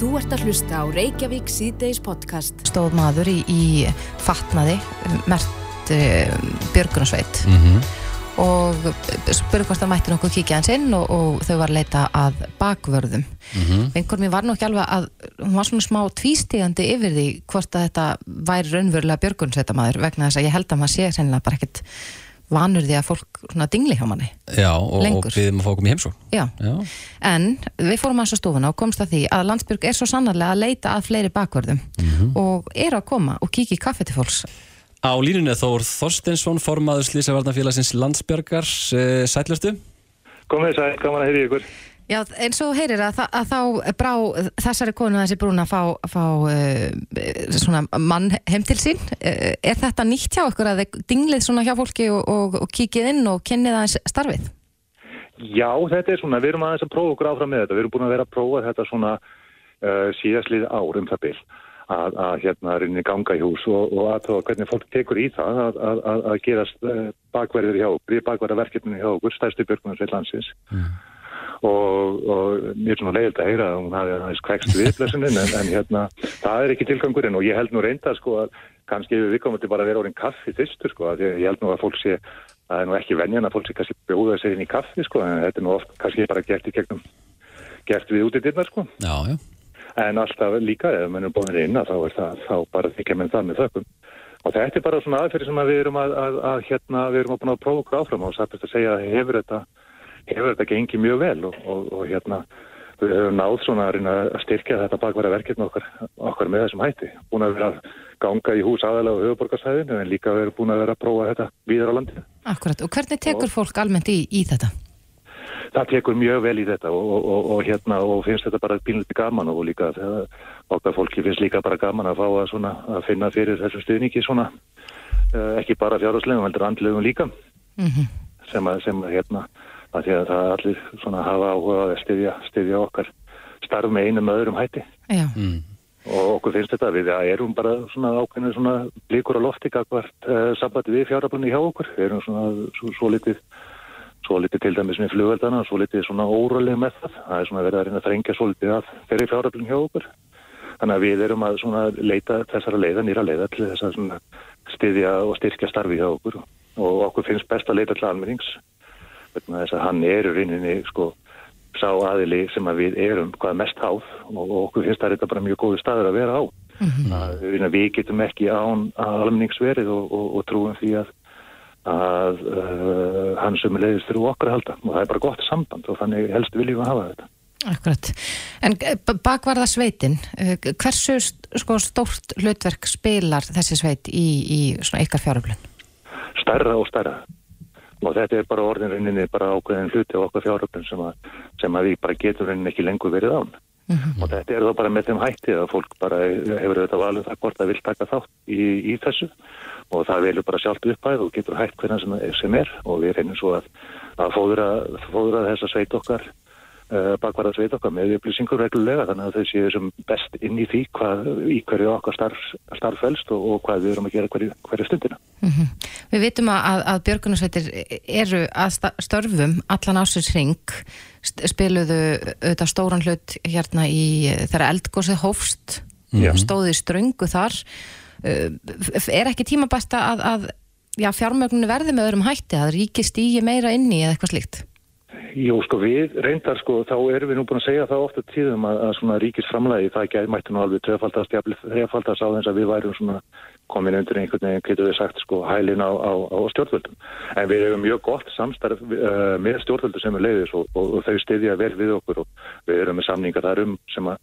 Þú ert að hlusta á Reykjavík síðdeis podcast. Stóð maður í, í fatnaði, mert uh, Björgunarsveit mm -hmm. og spurði hvort það mætti nokkuð kíkja hans inn og, og þau var að leita að bakvörðum. Mm -hmm. Einhver mér var nú ekki alveg að, hún var svona smá tvístígandi yfir því hvort að þetta væri raunverulega Björgunarsveitamaður vegna þess að ég held að maður sé sennilega bara ekkert vanur því að fólk dingli hjá manni Já, og, og erum að fá okkur í heimsó Já. Já, en við fórum að svo stofuna og komst að því að Landsbjörg er svo sannarlega að leita að fleiri bakvörðum og er að koma og kíkja í kaffe til fólks Á línunni er Þór Þorsteinsson, formaður Slísavarnafélagsins Landsbjörgar eh, Sætlustu? Komið sæl, gaman að heyri ykkur. Já, eins og heyrir að, að þá brá þessari konu þessi brún að fá, fá uh, svona mann heim til sín uh, er þetta nýtt hjá ykkur að þið dinglið svona hjá fólki og, og, og kíkið inn og kynnið aðeins starfið? Já, þetta er svona, við erum aðeins að prófa okkur áfram með þetta. Við erum búin að vera að prófa þetta svona uh, síðastlið ár um það bil að, að hérna rinni ganga í hús og, og aðtóða hvernig fólk tekur í það að, að, að, að gerast uh, bakverðir hjá okkur, bakverðarverkefninu hjá okkur, stærsti björgunarsveit landsins. Og, og mér er svona leiðilt að heyra að hún hafi aðeins kvext við blessunin en, en hérna, það er ekki tilgangurinn og ég held nú reynda sko að kannski við viðkomandi bara að vera orðin kaffi fyrstur sko að ég, held nú að fólk sé það er nú ekki venjan að fólk sé kannski bjóða sér inn í kaffi sko en þetta er nú oft kannski bara gert í gegnum gert við út í dyrnar sko. Já, já. En alltaf líka ef mann er búin inn að þá er það þá bara þykja menn það með þökkum. Og þetta er bara svona aðferði sem að við erum að, að, að hérna við erum að að og að að hefur þetta gengið mjög vel og, og, og hérna við höfum náð svona að að styrkja þetta bakværa verkefni okkar, okkar með þessum hætti búin að vera að ganga í hús aðalega á höfuborgarsæðinu en líka verið búin að vera að prófa þetta víðar á landinu. Akkurat, og hvernig tekur fólk almennt í, í þetta? Það tekur mjög vel í þetta og, og, og, og hérna og finnst þetta bara pínlítið gaman og líka þegar okkar fólki finnst líka bara gaman að fá að, svona, að finna fyrir þessu stuðningi svona uh, ekki bara fjárháslegum, heldur andlegum líka Mm sem að, sem að hérna að því að það allir svona hafa áhuga að styðja, styðja okkar starf með einum öðrum hætti. Já, mm. og okkur finnst þetta við að erum bara svona ákveðinu svona líkur á lofti kakvart uh, sambandi við fjárhaflunni hjá okkur. Við erum svona svo, svo litið svo litið til dæmis með flugveldana svo litið svona óraleg með það. Það er svona verið að reyna að þrengja svo litið að þeirri fjárhaflunni hjá okkur. Þannig að við erum að svona leita þessara leiða, nýra leiða til þess að svona styðja og styrkja starfi hjá okkur. Og okkur finnst best að leita til almennings vegna þess að hann er í rauninni sko sá aðili sem að við erum hvað mest háð og, og okkur finnst það þetta bara mjög góðu staður að vera á. Að, við, getum ekki án almenningsverið og, og, og trúum því að að uh, hann sem er leiðist þrjú okkar að halda. Og það er bara gott samband og þannig helst viljum við hafa þetta. Akkurat. En eh, bakvarða sveitin uh, hversu sko, stórt hlutverk spilar þessi sveit í, í svona ykkar fjáröflun? stærra og stærra og þetta er bara orðin rauninni bara ákveðin hluti á okkar fjáröfnum sem, að- sem að við bara getum rauninni ekki lengur verið án. Og þetta er þá bara með þeim hætti að fólk bara hefur auðvitað valið það hvort það vil taka þátt í, í þessu. Og það velur bara sjálft uppæð og getur hægt hvernig sem, sem er. Og við reynum svo að, að fóðra, fóðra þessa sveit okkar uh, bakvarða sveit okkar með upplýsingur reglulega þannig að þau séu sem best inn í því hvað, í hverju okkar starf, starf felst og, og hvað við erum að gera hverju, hverju stundina. Við vitum að, að, björgunarsveitir eru að störfum allan ásins ring spiluðu auðvitað stóran hlut hérna í þegar eldgósið hófst. Já. stóði í ströngu þar. F- er ekki tímabæsta að, að já, fjármögnunu verði með öðrum hætti að ríki stýji meira inn í eða eitthvað slíkt Jú, sko, við reyndar, sko, þá erum við nú búin að segja það ofta tíðum að, að svona ríkisframlægi, það gæði mætti nú alveg tvefaldast, jafnvel þrefaldast á þess að við værum svona komin undir einhvern veginn, getur við sagt, sko, hælin á, á, á stjórnvöldum. En við hefum mjög gott samstarf uh, með stjórnvöldum sem er leiðis og, og, og þau styðja vel við okkur og við erum með samninga þar um sem að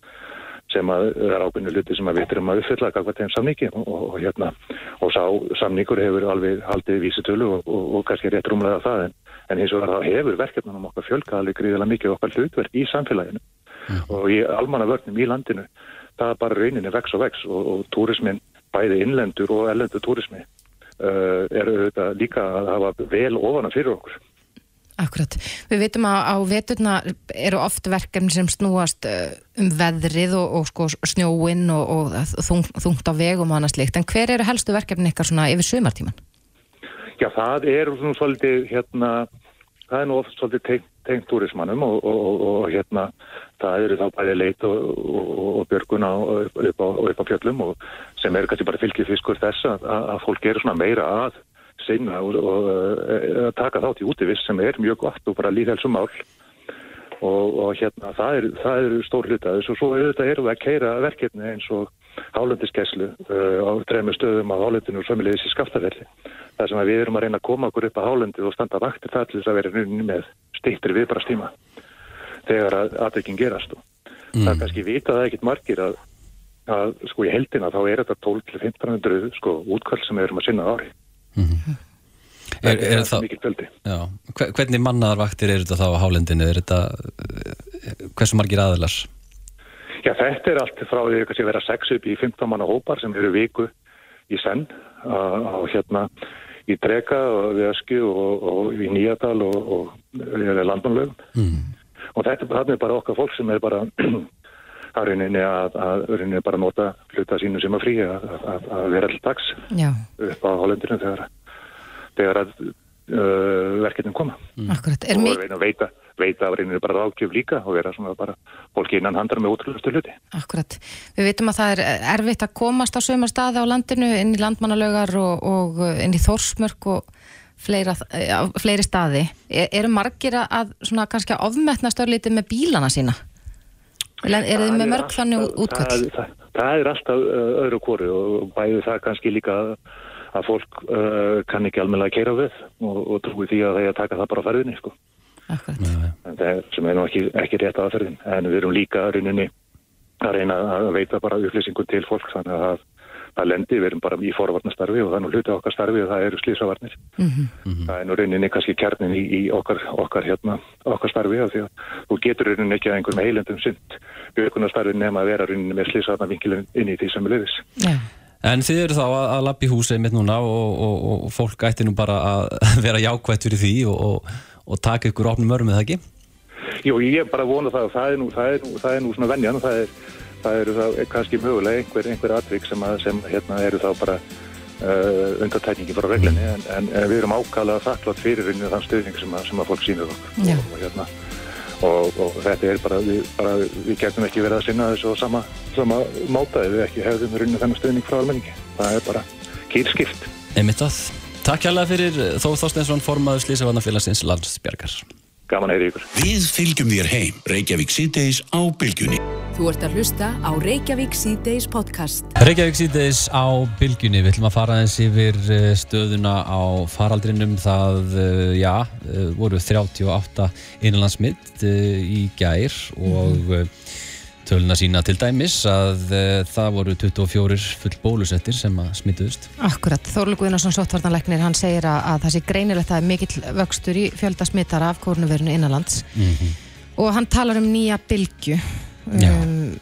sem að það er ákveðinu hluti sem að við þurfum að uppfylla kakvað þeim samningi og, og, og hérna og sá samningur hefur alveg haldið vísitölu og, og kannski rétt rúmlega það en, en eins og það hefur verkefnunum okkar fjölka alveg gríðilega mikið okkar hlutverk í samfélaginu og í almanna vörnum í landinu það er bara rauninni vex og vex og, og túrismin bæði innlendur og ellendur túrismi uh, er auðvitað líka að hafa vel ofana fyrir okkur Akkurat. Við vitum að á veturna eru oft verkefni sem snúast uh, um veðrið og, og sko snjóinn og, og þung, þungt á vegum og annað slikt. En hver eru helstu verkefni ykkar svona yfir sumartíman? Já, það er svona svolítið hérna, það er nú oft svolítið tengt, túrismannum og, og, og, hérna það eru þá bæði leit og, og, og björgun á, upp, upp, á, upp á fjöllum og sem eru kannski bara fylgið fiskur þess að, að fólk eru svona meira að sinna og, og uh, taka þátt í útivist sem er mjög gott og bara líðhelsum mál og, og hérna það eru er stór hlutaðis og svo auðvitað eru það að keira verkefni eins og hálöndiskeslu uh, á trefnum stöðum á hálöndinu og sömulegis í skaftafelli. Það sem við erum að reyna að koma okkur upp á hálöndi og standa vakti það til þess að vera nynni með stýttir viðbrastíma þegar að aðeikin gerast. Mm. Það er kannski vitað ekkit margir að, að sko í heldina þá er þetta 12-1500 sko útkvall sem við erum að sinna ári. Mm. Er, er, er það mikið kvöldi? Já. Hvernig mannaðarvaktir er þetta þá á hálendinu? Er þetta, hversu margir aðelar? Já, þetta er allt frá því að vera 6 upp í 15 manna hópar sem eru viku í senn á hérna í Drega og við Öskju og, og í Nýjadal og, og landunlögum mm. og þetta er bara okkar fólk sem er bara að rauninni að, að rauninni bara nota hluta sínu sem að frí að, að, að vera Já. upp á Hollendinu þegar þegar að uh, verkefnin koma mm. Akkurat, og mig... veita, veita að reynir bara rákjöf líka og vera svona bara fólki innan handar með útrúlustu hluti Akkurat, við veitum að það er erfitt að komast á sömur staði á landinu inn í landmannalögar og, og inn í Þórsmörk og fleira, fleiri staði er, eru margir að svona kannski að ofmetna störlítið með bílana sína? Er þið með mörg þannig útkvöld? Það, það, það er alltaf uh, öðru kóru og bæði það kannski líka að að fólk uh, kann ekki almenna að keira við og, og trúi því að það er að taka það bara á ferðinni sko. Er, sem er nú ekki, ekki rétt aðferðin en við erum líka að rauninni að reyna að veita bara upplýsingun til fólk þannig að það lendir, við erum bara í forvarnastarfi og það er nú hluti okkar starfi og það eru slísavarnir mm -hmm. það er nú rauninni kannski kjarnin í, í okkar, okkar, hérna, okkar starfi því að þú getur rauninni ekki að einhverjum heilendum synd aukunastarfi nema að vera rauninni með slísavarnavingilin inn í því sem er liðis yeah. En þið eru þá að, að lappi húsið mitt núna og, og, og fólk ætti nú bara að vera jákvætt fyrir því og, og taka ykkur opnum örmum eða ekki? Jú, ég er bara að vona það og það er nú, það er nú, það er nú svona vennjan og það er, það eru þá kannski mögulega einhver, einhver atvik sem, að, sem hérna eru þá bara uh, undartækningi frá reglinni en, en, en við erum ákala þakklátt fyrir þann stöðning sem, sem að fólk sínur okkur. Og hérna og, og þetta er bara við, bara, við getum ekki verið að sinna þessu á sama, sama mátaði við ekki hefðum runni þennan stöðning frá almenningi. Það er bara kýrskipt Einmitt að, takk hjálpa fyrir Þóð Þorsteinsson formaður Slísavarnafélagsins landsbjörgar Gaman að heyra ykkur. Við fylgjum þér heim, Reykjavík síðdeis á bylgjunni. Þú ert að hlusta á Reykjavík síðdeis podcast. Reykjavík síðdeis á bylgjunni. Við ætlum að fara eins yfir eh, stöðuna á faraldrinum. Það, eh, já, eh, voru 38 innanlandsmitt í gær og mm -hmm. Töluna sína til dæmis að það voru 24 full bólusettir sem að smittuðust Akkurat, Þorlur Guðnarsson Sottvartanleiknir hann segir að, að það sé greinilegt að mikill vöxtur í fjölda smittara af kórnuverinu innanlands. Mm -hmm. og hann talar um nýja bylgu Um,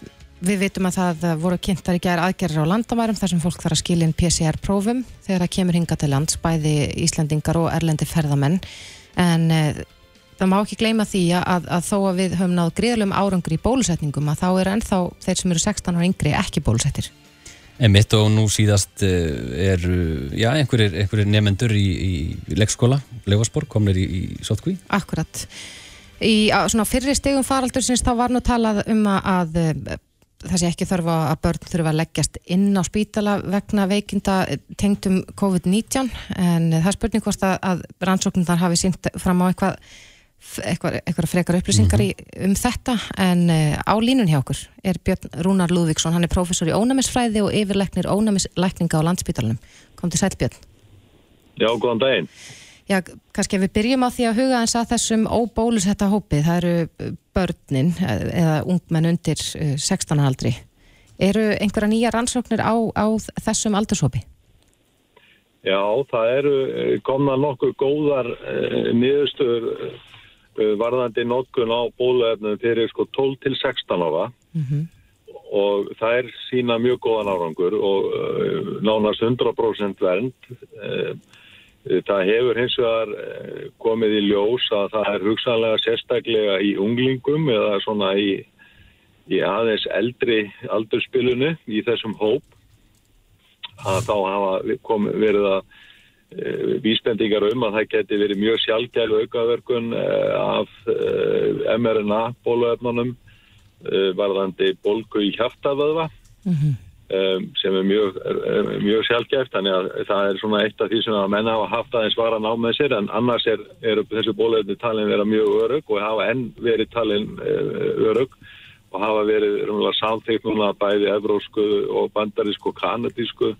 við veitum að það voru kynntar í gerð aðgerðir á landamærum þar sem fólk þarf að skilja inn PCR-prófum þegar það kemur hinga til lands, bæði Íslandingar og erlendi ferðamenn. En uh, það má ekki gleyma því að, að þó að við höfum náð gríðlum árangur í bólusetningum að þá er ennþá þeir sem eru 16 ára yngri ekki bólusettir. En mitt og nú síðast eh, er já, einhverjir, einhverjir nefendur í, í leikskóla, Leifasborg, komnir í, í Sottkví. Akkurat. Í svona fyrri stegum faraldur sinns þá var nú talað um að, að það sé ekki þarf að börn þurfa að leggjast inn á spítala vegna veikinda tengtum COVID-19 en það spurning hvort að, að rannsóknum þar hafi sínt fram á eitthvað eitthvað, eitthvað frekar upplýsingar mm -hmm. um þetta en uh, á línun hjá okkur er Björn Rúnar Lúðvíksson, hann er professor í ónæmisfræði og yfirleiknir ónæmisleikninga á landsspítalunum. Kom til sæl Björn. Já, góðan daginn. Já, kannski við byrjum á því að huga eins að þessum óbólusetta hópi, það eru uh, börnin eða ungmenn undir 16 uh, aldri. Eru einhverja nýja rannsóknir á, á þessum aldurshópi? Já, það eru komna nokkuð góðar eh, niðurstöður eh, varðandi nótkun á bóluefnum fyrir sko 12 til 16 ára mm -hmm. og það er sína mjög góðan árangur og eh, nánast 100% vernd og Það hefur hins vegar eh, komið í ljós að það er hugsanlega sérstaklega í unglingum eða svona í, í aðeins eldri aldurspilunu í þessum hóp að þá hafa komið, verið að vísbendingar um að það geti verið mjög sjálfgælu aukaverkun e, af e, mRNA bóluefnunum varðandi bólgu í hjartavöðva um, sem er mjög, mjög sjálfgæft. Þannig að það er svona eitt af því sem að menna hafa haft aðeins vara ná með sér en annars er, er þessu bólefni talin vera mjög örug og hafa enn verið talin örug og hafa verið samþýtt núna bæði evrósku og bandarísku og kanadísku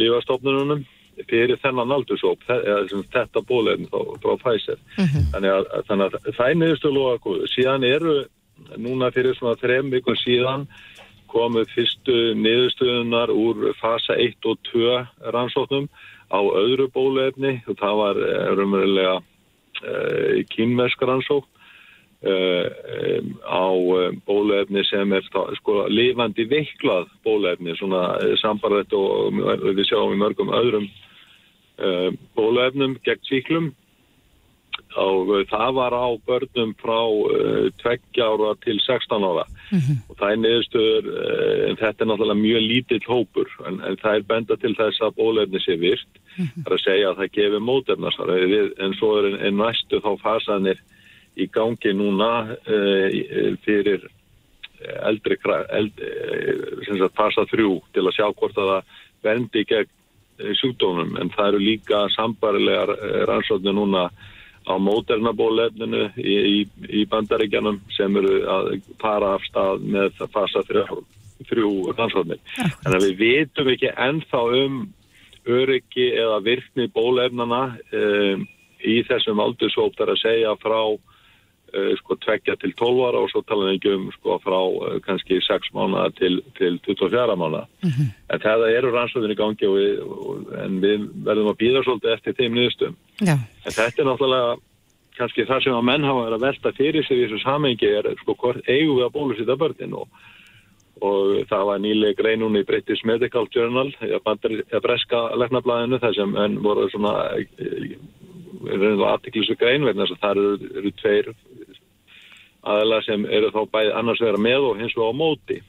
lífastofnunum fyrir þennan aldursóp þetta bólefni frá Pfizer. Þannig að, þannig að það er niðurstu loða góð síðan eru núna fyrir svona þrem vikun síðan komuð fyrstu niðurstöðunar úr fasa 1 og 2 rannsóknum á öðru bólefni og það var raunverulega uh, kínmersk rannsók uh, um, á um, bólefni sem er sko lifandi veiklað bólefni svona uh, sambarðet og við sjáum í mörgum öðrum bólefnum gegn síklum og það var á börnum frá uh, 20 ára til 16 ára mm -hmm. og það er niðurstöður uh, en þetta er náttúrulega mjög lítill hópur en, en það er benda til þess að bólefni sé virt mm -hmm. það er að segja að það gefur mótefnarsvar en svo er en næstu þá fasanir í gangi núna uh, fyrir eldri eld, fasa þrjú til að sjá hvort að það vendi gegn sjúkdónum en það eru líka sambarilegar rannsóknir núna á móternabólefninu í, í, í bandaríkjanum sem eru að fara af stað með fasa þrjú, þrjú rannsóknir. Þannig að við vitum ekki ennþá um öryggi eða virkni bólefnana um, í þessum aldursóptar að segja frá sko tvekja til 12 ára og svo tala við um sko frá uh, kannski 6 mánuða til, til 24 mánuða. Mm -hmm. En það eru rannsóknir í gangi og við, en við verðum að býða svolítið eftir þeim nýðustum. Já. En þetta er náttúrulega kannski það sem að menn hafa verið að velta fyrir sig í þessu samengi er sko hvort eigum við að bólusita börnin og, og það var nýlega grein núna í British Medical Journal eða breska leknablaðinu þar sem voru svona aðtiklisu grein verðin þess að það eru, eru tveir aðeila sem eru þá bæði annars vera með og hins vegar á móti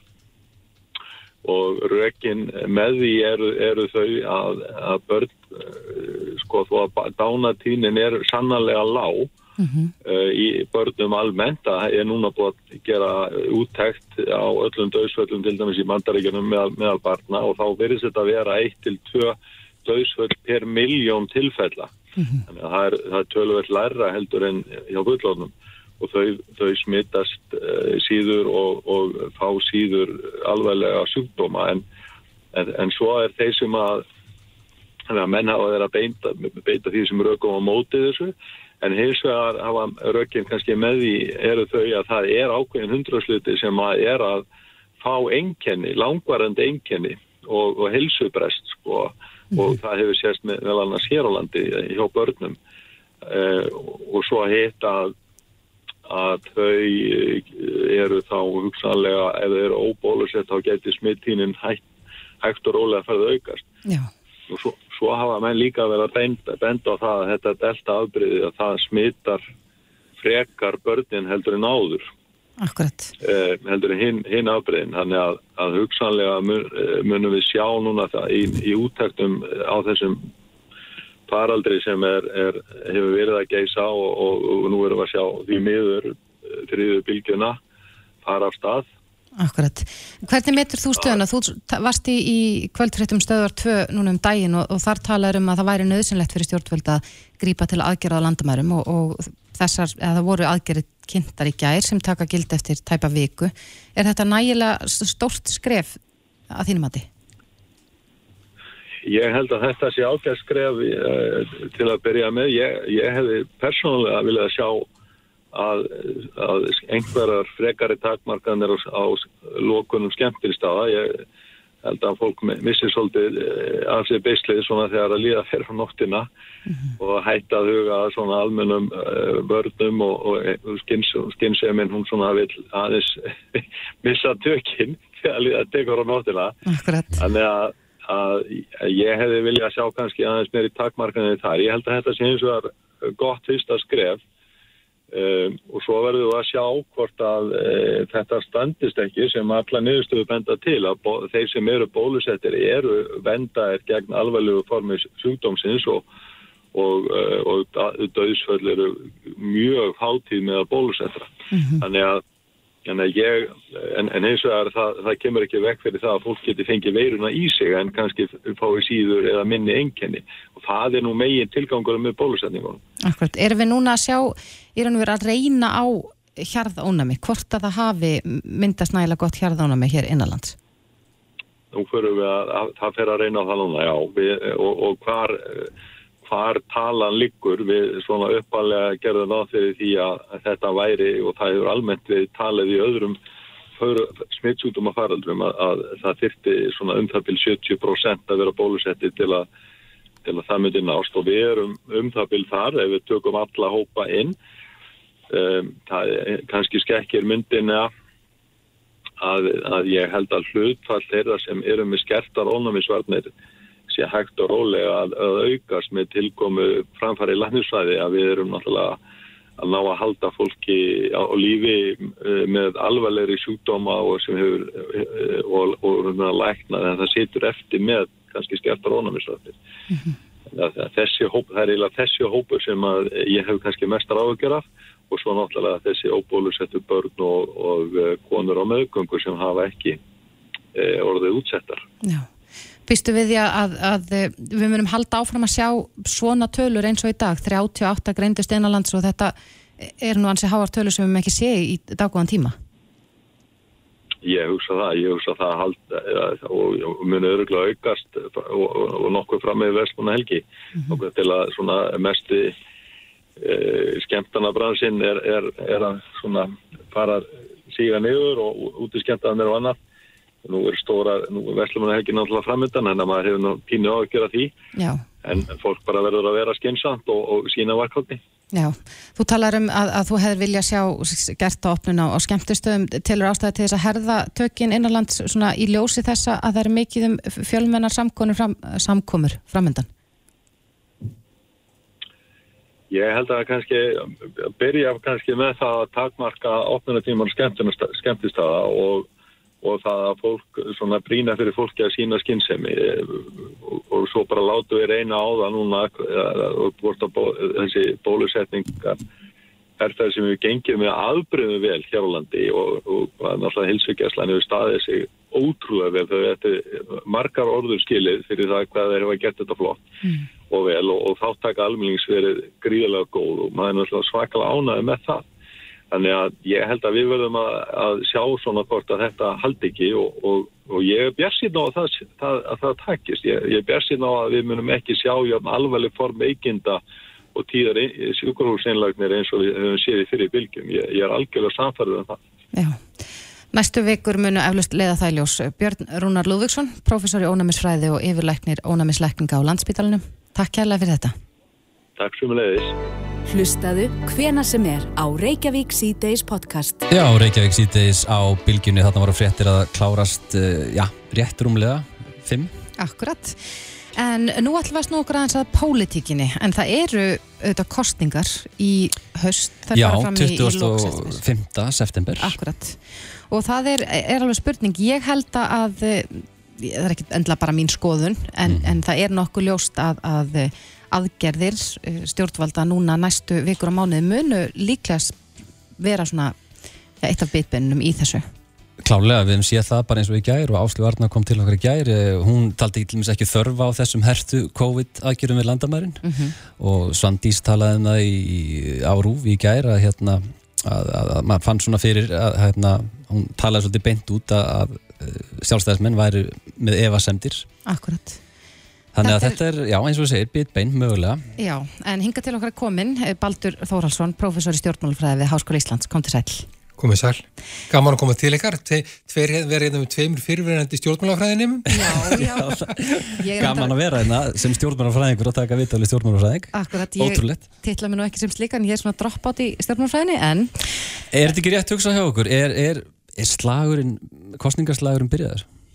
og rökin með því eru, eru þau að, að börn uh, sko þó að dánatínin er sannarlega lág mm -hmm. í börnum almennt að er núna búið að gera úttækt á öllum döðsvöllum til dæmis í mandaríkjunum meðal, meðal barna og þá verður þetta að vera 1-2 döðsvöll per miljón tilfella mm -hmm. þannig að það er, er tölverð læra heldur en hjá gullónum og þau, þau smittast uh, síður og, og fá síður alveglega sjúkdóma. En, en, en svo er þeir sem að, að menn hafa að beita, beita því sem rökum á móti þessu. En hins vegar hafa rökinn kannski með því eru þau að það er ákveðin hundrasluti sem að er að fá enkenni, langvarandi enkenni og, og helsubrest sko. Mm. og það hefur sést með, með annars hér á landi hjá börnum. Uh, og svo að hitta að að þau eh, eru þá hugsanlega ef þau eru óbólusett þá getur smittínin hægt, hægt og rólega að ferða aukast. Já. og svo, svo hafa menn líka verið að benda, benda á það að þetta delta afbríði að það smittar frekar börnin heldur en áður. Eh, heldur en hinn, hinn afbríðin þannig að, að hugsanlega mun, eh, munum við sjá núna það í, í úttektum á þessum faraldri sem er, er, hefur verið að geisa og, og, og nú erum við að sjá því miður þriðu eh, bylgjuna fara af stað. Akkurat. Hvernig metur þú stöðuna? Þú varst í, í kvöldfréttum stöðar 2 núna um daginn og, og þar talaður um að það væri nöðsynlegt fyrir stjórnvöld að grípa til aðgerða á landamærum og þessar, eða það voru aðgerið kynntar í gær sem taka gild eftir tæpa viku. Er þetta nægilega stórt skref að þínum að þið? Ég held að þetta sé ágæð skref uh, til að byrja með. Ég, ég hefði persónulega viljað sjá að, að einhverjar frekari takmarkanir á, á lókunum skemmtilstaða. Ég held að fólk missir svolítið uh, af sér beislið svona þegar að líða fyrir nóttina mm -hmm. og hætta að huga svona almennum uh, vörnum og, og skynnseminn hún svona vil aðeins missa tökinn þegar að líða að teka frá nóttina. Akkurat. Þannig að að ég hefði viljað sjá kannski aðeins meiri takmarkanir þar. Ég held að þetta sé eins og er gott fyrsta skref um, og svo verður við að sjá hvort að uh, þetta standist ekki sem alla niðurstöðu benda til að þeir sem eru bólusettir eru vendaðir gegn alveglugu formi sjúkdómsins og, og, uh, og döðsföll eru mjög hátíð með að bólusettra. Mm -hmm. Þannig að En, ég, en, en eins og það, það, það kemur ekki vekk fyrir það að fólk geti fengið veiruna í sig en kannski fái síður eða minni enkenni og það er nú megin tilgangur með bólusetningunum. Akkurat, erum við núna að sjá, er hann verið að reyna á hjarðónami, hvort að það hafi myndast nægilega gott hjarðónami hér innanlands? Nú fyrir við að, að það fer að reyna á það núna, já, við, og, og hvar hvar talan liggur. Við svona uppalega gerðum á þeirri því að þetta væri og það hefur almennt við talið í öðrum smittsútum að faraldrum að, að það þyrti svona um það byrj 70% að vera bólusetti til að, til að það myndi nást. Og við erum um það byrj þar ef við tökum alla hópa inn. Um, það er kannski skekkir myndina að, að ég held að hlutfall þeirra sem eru með skertar ónæmisvarnir sé hægt og rólega að, að aukast með tilkomu framfæri landisfræði að við erum náttúrulega að ná að halda fólki á, lífi uh, með alvarlegri sjúkdóma og sem hefur uh, og, og, og lækna en það situr eftir með kannski skertar ónæmisrættir. Mm -hmm. Þessi hóp, það er eiginlega þessi hópur sem ég hef kannski mestar áhugjör af og svo náttúrulega þessi óbólusettu börn og, og uh, konur á meðgöngu sem hafa ekki orðið útsettar. Já. Býstu við því að, að við munum halda áfram að sjá svona tölur eins og í dag, 38 greindust einanlands og þetta er nú ansi háar tölur sem við ekki sé í daggóðan tíma? Ég hugsa það, ég hugsa það halda, og, og muni öruglega aukast og, og, og nokkuð fram með Vestluna helgi mm -hmm. til að svona mesti e, skemmtana bransinn er, er, er að svona fara síga niður og út í skemmtana og annað nú er stóra, nú er Veslumannahelgi náttúrulega framöndan en maður hefur nú pínu á að gera því. Já. en fólk bara verður að vera skynsamt og, og sína varkvöldi Já, þú talar um að, að þú hefur vilja sjá gert á opnuna og skemmtustöðum tilur ástæði til þess að herða tökinn innanlands svona í ljósi þessa að það er mikið um fjölmennar samkomur, fram, samkomur framöndan Ég held að kannski byrja kannski með það að takmarka opnunatíman skemmtistöða og og það að fólk, svona brína fyrir fólki að sína skinnsemi og, og svo bara látu við reyna á það núna og bort að bó, þessi bólusetningar er það sem við gengjum með aðbröðum vel hér á landi og, og náttúrulega hilsugjastlæni við staðið sig ótrúlega vel. Þau þetta margar orður skilið fyrir það hvað þeir hefa gert þetta flott mm. og vel og, og þáttaka almennings verið gríðilega góð og maður er náttúrulega svakala ánaði með það Þannig að ég held að við verðum að, að sjá svona hvort að þetta haldi ekki og, og, og ég er björnsinn á að það, það, að það takist. Ég, ég er björnsinn á að við munum ekki sjá alveg form eiginda og tíðar sjúkurhúseinlagnir eins og við höfum séð í fyrir bylgjum. Ég, ég er algjörlega samfærið um það. Já. Næstu vikur munu eflust leiða það ljós Björn Rúnar Lúvíksson, professor í ónæmisfræði og yfirlæknir ónæmislækninga á landsbítalunum. Takk kærlega fyrir þetta. Takk sem leiðis. Hlustaðu hvena sem er á Reykjavík C-Days podcast. Já, Reykjavík C-Days á bylgjunni, þarna voru fréttir að klárast, uh, já, rétt rúmlega, fimm. Akkurat. En nú ætlum við að snú okkur aðeins að pólitíkinni, en það eru auðvitað kostningar í höst. Já, 25. september. Akkurat. Og það er, er alveg spurning, ég held að, eh, það er ekki endla bara mín skoðun, en, mm. en það er nokkuð ljóst að, að aðgerðir eh, stjórnvalda núna næstu vikur og mánuði munu líklega vera svona eitt af bitbennum í þessu. Klálega, við hefum séð það bara eins og í gær og Áslu Arna kom til okkar í gær. Eh, hún taldi ekki þörfa á þessum hertu COVID aðgjörum við landamærin. Mm -hmm. og Svandís talaði um það í, á Rúf í gær að hérna að, að, að maður fann svona fyrir að hérna, hún talaði svolítið beint út að, að eh, sjálfstæðismenn væri með evasemdir Akkurat Þannig að þetta er, já, eins og þú segir, bitbein, mögulega. Já, en hinga til okkar komin, eh, Baldur Þórhalsson, professor í stjórnmálufræði við Háskóla Íslands, kom til sæl. Komið sæl. Gaman að koma til ykkar. Tveir verið hérna með tveimur fyrirverðandi stjórnmálufræðinum. Já, já. Gaman að vera hérna sem stjórnmálufræðingur og taka viðtalið stjórnmálufræðing. Akkurat, ég titla mér nú ekki sem slíkan, ég er svona dropp átt í stjórnmálufræðinni, en... Er þetta ekki rétt hugsað hjá okkur? Er, er, er slagurinn?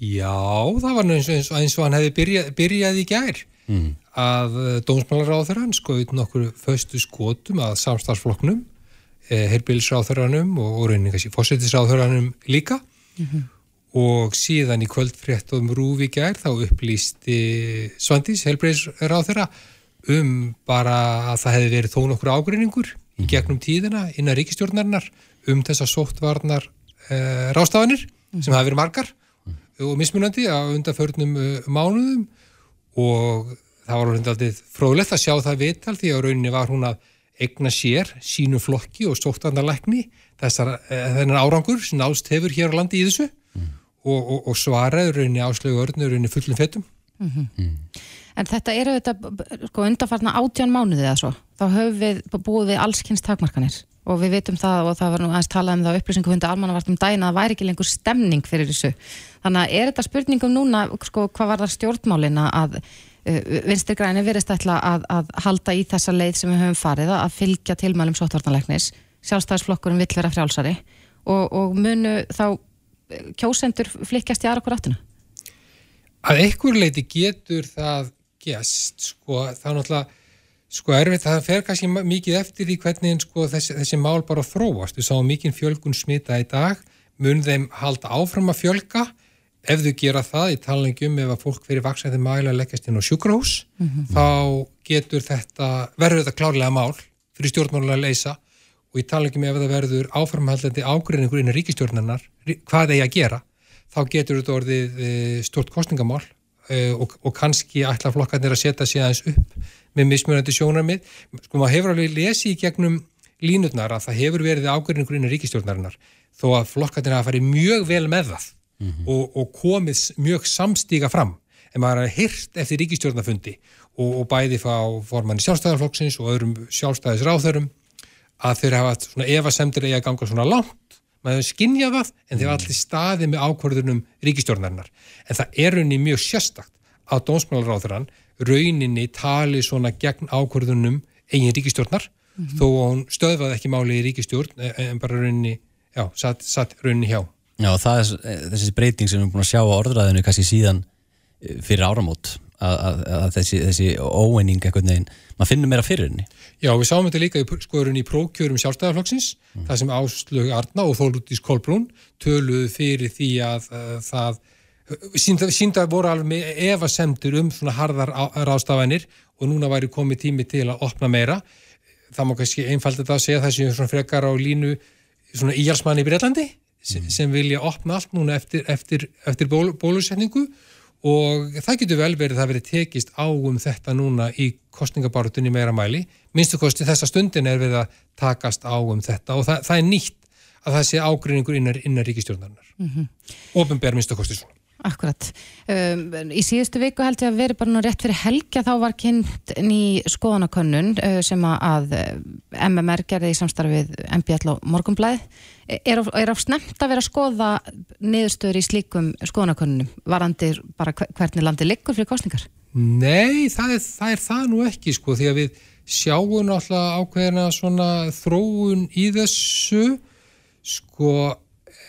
Já, það var eins og, eins og, eins og hann hefði byrjað, byrjað í gær mm. að eh, dómsmálaráþurann skoðið nokkur föstu skotum að samstagsflokknum, eh, herbilsráþurannum og, og síðan fósettisráþurannum líka mm -hmm. og síðan í kvöldfréttum rúfi í gær þá upplýsti Svandís, helbreyðsráþura um bara að það hefði verið þó nokkur ágreiningur mm. í gegnum tíðina innan ríkistjórnarinnar um þessa sóttvarnar uh, rástafanir sem hafa verið margar og mismunandi á undanförnum uh, mánuðum. Og það var alveg aldrei fróðlegt að sjá það viðtal því að rauninni var hún að egna sér, sínu flokki og sóttandarleikni þessar uh, þennan árangur sem nást hefur hér á landi í þessu. Og, og, og svaraður rauninni áslögu örnur rauninni fullum fettum En þetta eru þetta sko undanfarna átján mánuðið eða svo þá höfum við búið við allskynns takmarkanir og við vitum það og það var nú aðeins talað um það upplýsingu almannavartum dæna að það væri ekki lengur stemning fyrir þessu. Þannig að er þetta spurningum núna, sko, hvað var það stjórnmálina að uh, vinstir græni verist ætla að, að halda í þessa leið sem við höfum farið að fylgja tilmælum sóttvartanleiknis, sjálfstæðisflokkurinn vill vera frjálsari og, og munu þá eh, kjósendur flikkast í aðra hver áttina? Að einhver leiti getur það gæst, sko, þá náttúrulega Sko erfitt, það fer kannski mikið eftir í hvernig sko, þessi, þessi mál bara þróast. Við sáum mikið fjölgun smita í dag, mun þeim halda áfram að fjölga ef þau gera það í talningum ef að fólk fyrir vaksæði mæla að leggast inn á sjúkrahús, mm -hmm. þá getur þetta, verður þetta klárlega mál fyrir stjórnmálulega að leysa og í talningum ef það verður áframhaldandi ágreiningur innan ríkistjórnarnar, hvað eigi að gera, þá getur þetta orðið eh, stort kostningamál eh, og, og kannski ætla flokkarnir að setja aðeins upp með mismunandi sjónarmið. Sko maður hefur alveg lesið í gegnum línutnar að það hefur verið ágörningur innan ríkistjórnarinnar þó að flokkarnir hafa farið mjög vel með það mm -hmm. og, og komið mjög samstíga fram en maður har hýrt eftir ríkistjórnafundi og, og bæði fá formanni sjálfstæðarflokksins og öðrum sjálfstæðisráþörum að þeir hafa svona evasemtir eða ganga svona langt maður skinnja það en þeir hafa allir staðið með ákvörðunum ríkistjórnarinnar en það er unni mjög sérstakt að dónsmálaráþurann rauninni tali svona gegn ákvörðunum eigin ríkistjórnar mm -hmm. þó hún stöðvaði ekki máli í ríkistjórn e, en bara rauninni, já, satt, satt rauninni hjá. Já, það er e, þessi breyting sem við erum búin að sjá á orðræðinu kannski síðan e, fyrir áramót að, að, að þessi, þessi óeining eitthvað neginn, maður finnur meira fyrir henni. Já, við sáum þetta líka í skoðurinn í prókjörum sjálfstæðarflokksins, mm. það sem Áslög Arna og Þólútís Kolbrún töluðu fyrir því að, að það sínda, sínda voru alveg evasemtur um svona harðar rástafanir og núna væri komið tími til að opna meira. Það má kannski einfald þetta að segja sem svona frekar á línu svona íhjálpsmann í Breitlandi sem, mm. sem vilja opna allt núna eftir, eftir, eftir ból, bólusetningu. Og það getur vel verið það verið tekist á um þetta núna í kostningabarutunni meira mæli. Minnstu kosti þessa stundin er við að takast á um þetta og það, það er nýtt að það sé ágreiningur innar, innar ríkistjórnarinnar mm -hmm. ofinbær minnstu kosti svona Akkurat. Um, í síðustu viku held ég að veri bara nú rétt fyrir helgja þá var kynnt ný skoðanakönnun uh, sem að uh, MMR gerði í samstarfið MBL og Morgunblæð. Er, er á snemt að vera að skoða niðurstöður í slíkum skoðanakönnunum? Varandi bara hvernig landi liggur fyrir kostningar? Nei, það er það, er það nú ekki sko því að við sjáum alltaf ákveðina svona þróun í þessu sko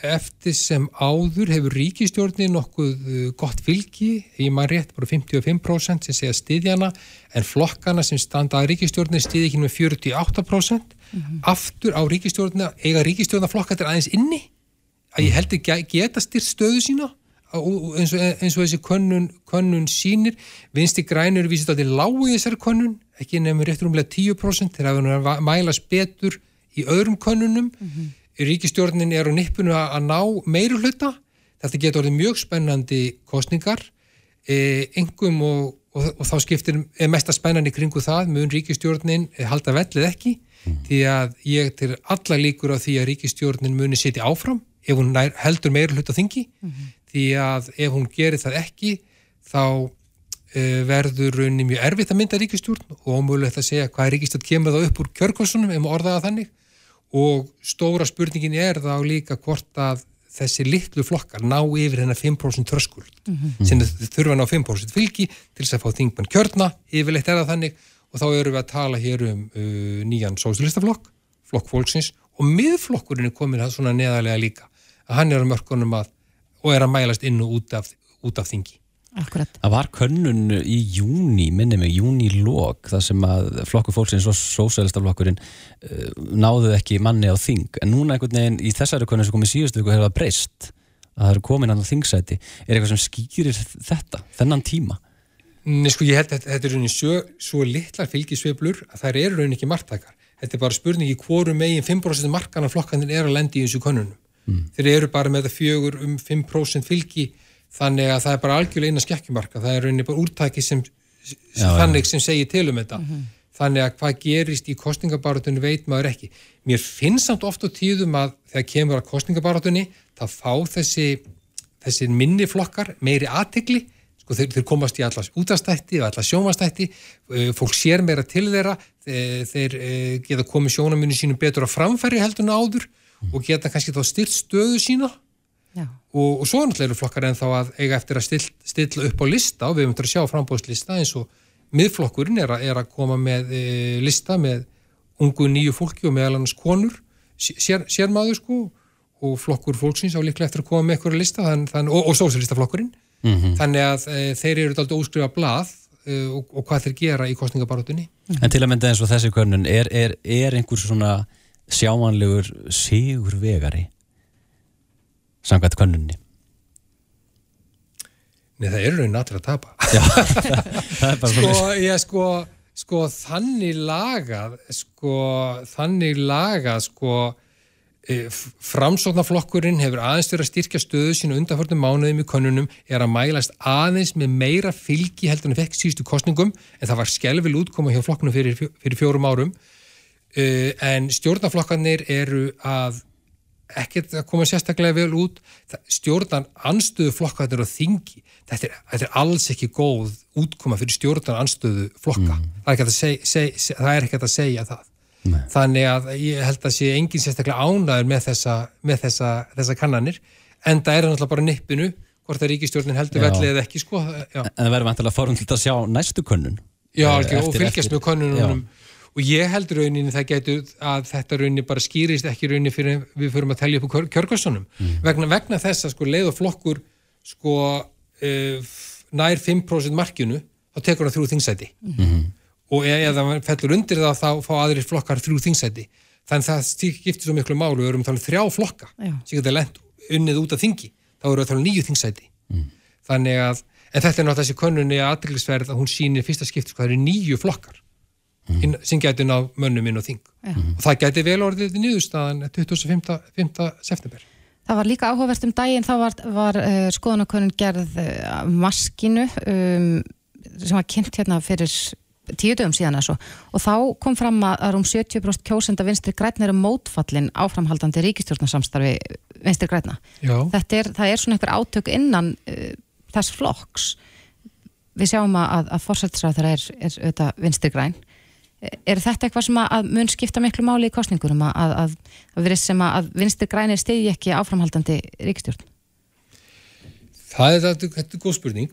eftir sem áður hefur ríkistjórnin nokkuð uh, gott fylgi, ég maður rétt bara 55% sem segja stiðjana en flokkana sem standa að ríkistjórnin stiði ekki með 48% mm -hmm. aftur á ríkistjórnina eiga ríkistjórnaflokkatir aðeins inni? Að ég heldur geta styrt stöðu sína? Eins og, eins og þessi könnun, könnun sínir vinsti grænur að þetta er lágu í þessari könnun ekki nefnir réttur umlega 10% þegar það mælast betur í öðrum könnunum. Mm -hmm ríkistjórnin er á nippunu að ná meiru hluta þetta getur orðið mjög spennandi kostningar e, engum og, og, og þá skiptir mest að spennandi kringu það mun ríkistjórnin halda vellið ekki mm. því að ég til alla líkur á því að ríkistjórnin muni setja áfram ef hún nær, heldur meiru hluta þingi mm -hmm. því að ef hún gerir það ekki þá e, verður rauninni mjög erfitt að mynda ríkistjórn og ómögulegt að segja hvað ríkistjórn kemur það upp úr kjörgóðsunum ef maður orðaða þannig og stóra spurningin er þá líka hvort að þessi litlu flokkar ná yfir hennar 5% tröskuld mm -hmm. sem þurfa ná 5% fylgi til þess að fá þingmann kjörna. Yfirleitt er það þannig. Og þá eru við að tala hér um uh, nýjan sósilistaflokk flokk fólksins. Og miðflokkurinn er komin að svona neðarlega líka. Að hann er á mörkunum að og er að mælast inn og út af, út af þingi Akkurat. Það var könnun í júni, minni mig, júni lók, það sem að flokku fólksins og sósælistaflokkurinn uh, náðu ekki manni á þing. En núna einhvern veginn í þessari könnun sem kom í síðustu viku hefur það breyst, að það eru komin annar þingsæti. Er eitthvað sem skýrir þetta, þennan tíma? Nei sko, ég held að þetta er rauninni svo, svo litlar fylgisveiflur að það eru rauninni ekki margtakar. Þetta er bara spurningi hvoru megin 5% markan af flokkanir er að lendi í þessu könnunum. þeir eru bara með það fjögur um 5% fylgi þannig að það er bara algjörlega innan skekkjumarka það er rauninni bara úrtæki sem, Já, þannig sem segir til um þetta. Þannig að hvað gerist í kostningabarátunni veit maður ekki. Mér finnst samt oft á tíðum að þegar kemur að kostningabarátunni þá fá þessi þessi minni flokkar meiri aðtegli sko þeir, þeir komast í allas útastætti og allas sjómanstætti, fólk sér meira til þeirra, þeir, þeir eh, geta komið sjónamunni sínum betur á framfæri heldur en áður og geta kannski þá styrt stöðu sína. Og, og svo náttúrulega eru flokkar en þá að eiga eftir að still, stilla upp á lista og við höfum til að sjá frambóðslista eins og miðflokkurinn er að, er að koma með e, lista með ungu nýju fólki og meðal annars konur sér, sérmaður sko og flokkur fólksins á líklega eftir að koma með eitthvað lista þann, þann, og, og sósélistaflokkurinn þannig að e, þeir eru alltaf óskrifa blað e, og, og hvað þeir gera í kostningabarátunni En til að mynda eins og þessi könnun, er, er, er einhver svona sjáanlegur sigur vegari samkvæmt könnunni? Nei, það eru raunin allir að tapa. Já, það bara sko, ég sko, sko þannig lagað sko, þannig lagað sko e, framsóknarflokkurinn hefur aðeins verið að styrkja stöðu sína undanförnum mánuðum í konunum er að mælast aðeins með meira fylgi heldur en fekk síðustu kostningum en það var skelvil útkoma hjá flokkunum fyrir, fyrir fjórum árum. Uh, en stjórnarflokkarnir eru að ekkert að koma sérstaklega vel út. Stjórnan anstöðu flokkarnir á þingi þetta er, þetta er alls ekki góð útkoma fyrir stjórnan anstöðu flokka. Það, er ekki að seg, seg, seg, það er ekki að segja það. Nei. þannig að ég held að sé engin sérstaklega ánæður með þessa, með þessa, þessa kannanir en það er náttúrulega bara nippinu hvort að ríkistjórnin heldur Já. velli eða ekki sko, já, En það verður vantilega forundilt að sjá næstu könnun. Já Eh, algjör, og fylgjast með konunum og ég held rauninni það getur að þetta rauninni bara skýrist ekki rauninni fyrir við förum að telja upp úr kjörgassunum vegna, vegna þess að sko leið og flokkur sko uh, nær 5% markinu þá tekur hann þrjú þingsæti. Og e- ef það fellur undir það þá fá aðrir flokkar þrjú þingsæti. Þannig það skiptir svo miklu málu við erum talað um þrjá flokka. Sem geta lent unnið út af þingi þá erum við talað um nýju þingsæti. Þannig að, en þetta er náttúrulega þessi könnunni aðrillisverð að hún sýnir fyrsta skipti hvað það eru nýju flokkar inn, sem gæti ná mönnum inn á þing Já. og það gæti vel orðið niðurstaðan 25. 5. september Það var líka áhugavert um daginn, þá var, var uh, skoðanakönnun gerð uh, maskinu um, sem var kynnt hérna fyrir tíu dögum síðan eða svo og þá kom fram að, rúm 70% kjósenda vinstri grætna eru mótfallin áframhaldandi ríkistjórnarsamstarfi vinstri grætna. Er, það er svona einhver átök innan uh, þess flokks. Við sjáum að, að, fórsættisráð þeirra er, er auðvitað vinstri græn. Er þetta eitthvað sem að, mun skipta miklu máli í kostningurum að, að, að, verið sem að, vinstri grænir stiði ekki áframhaldandi ríkistjórn? það er, þetta, þetta er góð spurning.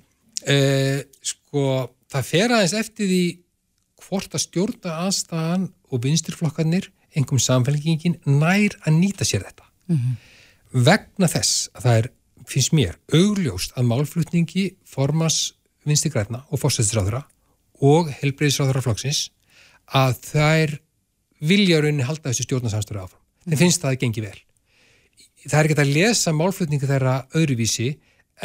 Eh, sko, það fer aðeins eftir því hvort að stjórna aðstæðan og vinstirflokkarnir einhverjum samfélgingin nær að nýta sér þetta. Vegna þess að það er finnst mér augljóst að málflutningi formas vinstigrætna og fórsættisráðura og helbreyðisráðura flokksins að þær vilja rauninni halda þessu stjórnarsamstöru áfram. Þeim finnst það að gengi vel. Það er ekki að lesa málflutningu þeirra öðruvísi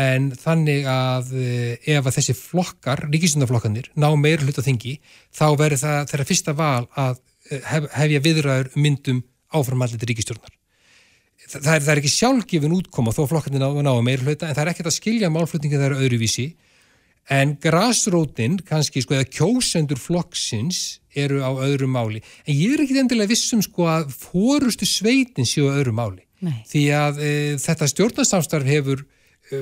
en þannig að eh, ef að þessi flokkar, ríkisundaflokkanir, ná meira hlut á þingi, þá verður það þeirra fyrsta val að eh, hef, hefja viðræður um myndum áframalliti ríkistjórnar. Það, það, er, það er ekki sjálfgefin útkoma þó flokkarnir ná, ná meira hluta en það er ekkert að skilja málflutningu þeirra öðruvísi en grasrótin kannski sko eða kjósendur flokksins eru á öðru máli. En ég er ekki endilega vissum sko að fórustu sveitin séu á öðru máli. Nei. því að e, þetta stjórnarsamstarf hefur e,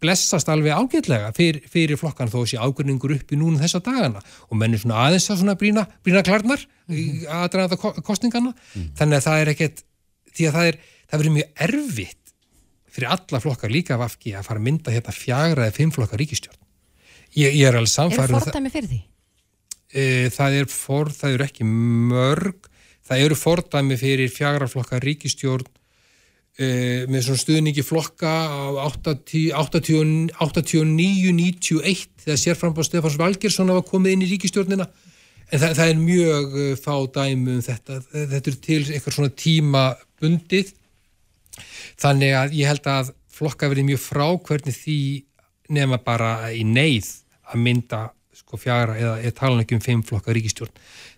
blessast alveg ágætlega fyrir, fyrir flokkan þó sé ágörningur uppi núna þessa dagana. Og menn er svona aðeins að svona brína, brína klarnar mm -hmm. aðdraðanda ko- kosningana þannig að það er ekkert því að það er, það verður mjög erfitt fyrir alla flokkar líka af afgi að fara að mynda hérna fjagra eða fimm flokkar ríkistjórn ég, ég er alveg Er samfærið fordæmi fyrir því? E, það er for, það eru ekki mörg það eru fordæmi fyrir fjagra flokkar ríkistjórn e, með svona stuðningi flokka á 80 80 89, 91 þegar sérframbáð Stefáns Valgersson hafa komið inn í ríkistjórnina en það, það er mjög eh, fá dæmi um þetta. Þetta er til eitthvað svona tíma bundið þannig að ég held að flokka verið mjög frá hvernig því nema bara í neyð að mynda sko fjara eða, eða tala ekki um fimm flokka ríkistjórn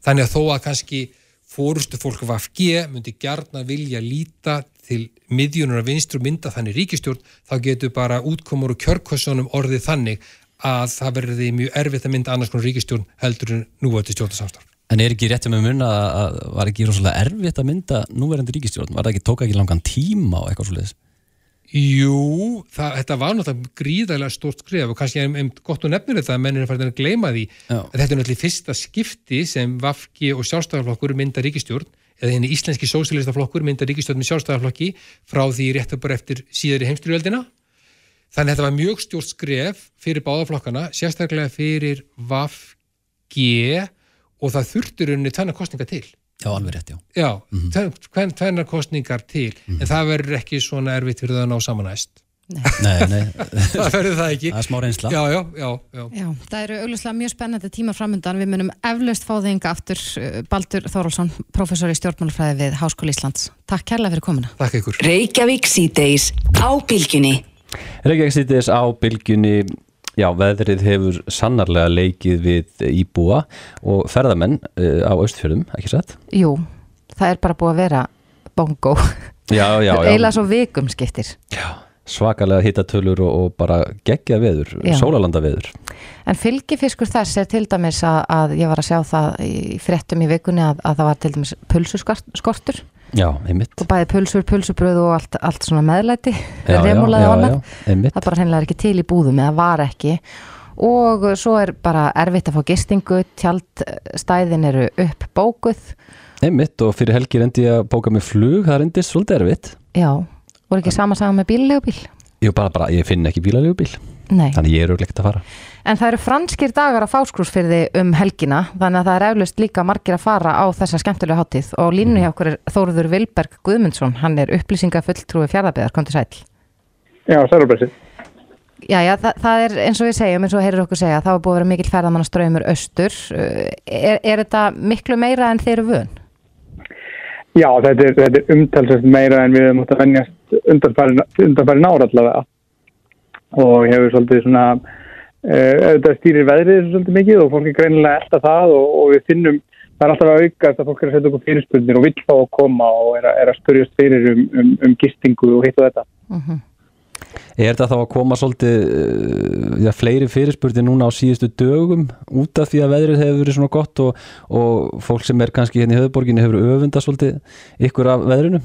þannig að þó að kannski fórustu fólk VFG myndi gjarna vilja líta til miðjunar að vinstru mynda þannig ríkistjórn, þá getur bara útkomur og kjörkossunum orðið þannig að það verði mjög erfitt að mynda annars konar ríkistjórn heldur en núvætti stjórnarsamstarf. En er ekki rétt um að munna að var ekki rosalega erfitt að mynda núverandi ríkistjórn? Var það ekki, tók ekki langan tíma og eitthvað svolítið? Jú, það, þetta var náttúrulega gríðarlega stórt skrif og kannski einn gott og nefnir þetta að mennir er farin að gleyma því. Já. að þetta er náttúrulega í fyrsta skipti sem Vafki og sjálfstæðarflokkur mynda ríkistjórn eða henni íslenski sósílistaflokkur mynda ríkistjórn með sjálfstæðarflokki frá því rétt bara eftir síðari heimstyrjöldina þannig að þetta var mjög stjórt skref fyrir báðaflokkana, sérstaklega fyrir Vafki og það þurftur unni tvenna kostninga til Já, alveg rétt, já. Já, mm -hmm. tvenna kostningar til en það verður ekki svona erfitt fyrir það að ná samanæst Nei, nei, það verður það ekki það er smá reynsla. já, já, já, já. Já, það eru auglustlega mjög spennandi tímar framöndan. Við munum eflaust fá þig enga aftur uh, Baldur Þórólsson, professor í stjórnmálafræði við Háskóli Íslands. Takk kærlega fyrir komuna. Takk ykkur Reykjavík síðdeis á bylgjunni. Reykjavík sýttis á bylgjunni, já, veðrið hefur sannarlega leikið við íbúa og ferðamenn uh, á Östfjörðum, ekki satt? Jú, það er bara búið að vera bongo. Já, já, já. Eila svo vikum skiptir. já. Svakalega hittatölur og, og bara geggja veður, sólalanda veður. En fylgifiskur þess er til dæmis að, að ég var að sjá það í fréttum í vikunni að, að það var til dæmis pulsuskortur Já, einmitt. og bæði pulsur, pulsubröð og allt, allt svona meðlæti, remulaði og annað. það bara hreinlega er ekki til í búðum eða var ekki og svo er bara erfitt að fá gistingu, tjaldstæðin eru upp bókuð Einmitt og fyrir helgi reyndi ég að bóka mig flug, það reyndi svolítið erfitt. já, voru ekki sama saga með bíllegubíl Jú, bara, bara, ég finn ekki bílalegu bíl, Nei, þannig ég er auðvitað að fara. en það eru franskir dagar á fáskrúsfyrði um helgina þannig að það er eflaust líka margir að fara á þessa skemmtilega hátíð og línu hjá okkur er Þóruður Vilberg Guðmundsson, hann er upplýsingafulltrúi fjárðabeðar, kom til sæl Já, sælubræsir. Já, já, það, það er eins og við segjum, eins og heyrir okkur segja, það var búið að vera mikil ferðamanna ströymur austur. Uh, Er, er þetta miklu meira en þeir eru vön? Já, þetta er, þetta er umtalsvægt meira en við höfum átt að vennjast undanfærin ára allavega. Og hefur svolítið svona, uh, auðvitað stýrir veðrið svolítið mikið og fólk er greinilega elda það og, og við finnum, það er alltaf að aukast að fólk er að setja upp á fyrirspurnir og vill fá að koma og er að, er að spurjast fyrir um, um, um gistingu og hitt og þetta. Er þetta þá að koma svolítið, uh, já, fleiri fyrirspurði núna á síðustu dögum út af því að veðrið hefur verið svona gott og, og fólk sem er kannski hérna í höfuborginni hefur öfunda svolítið ykkur af veðrinu?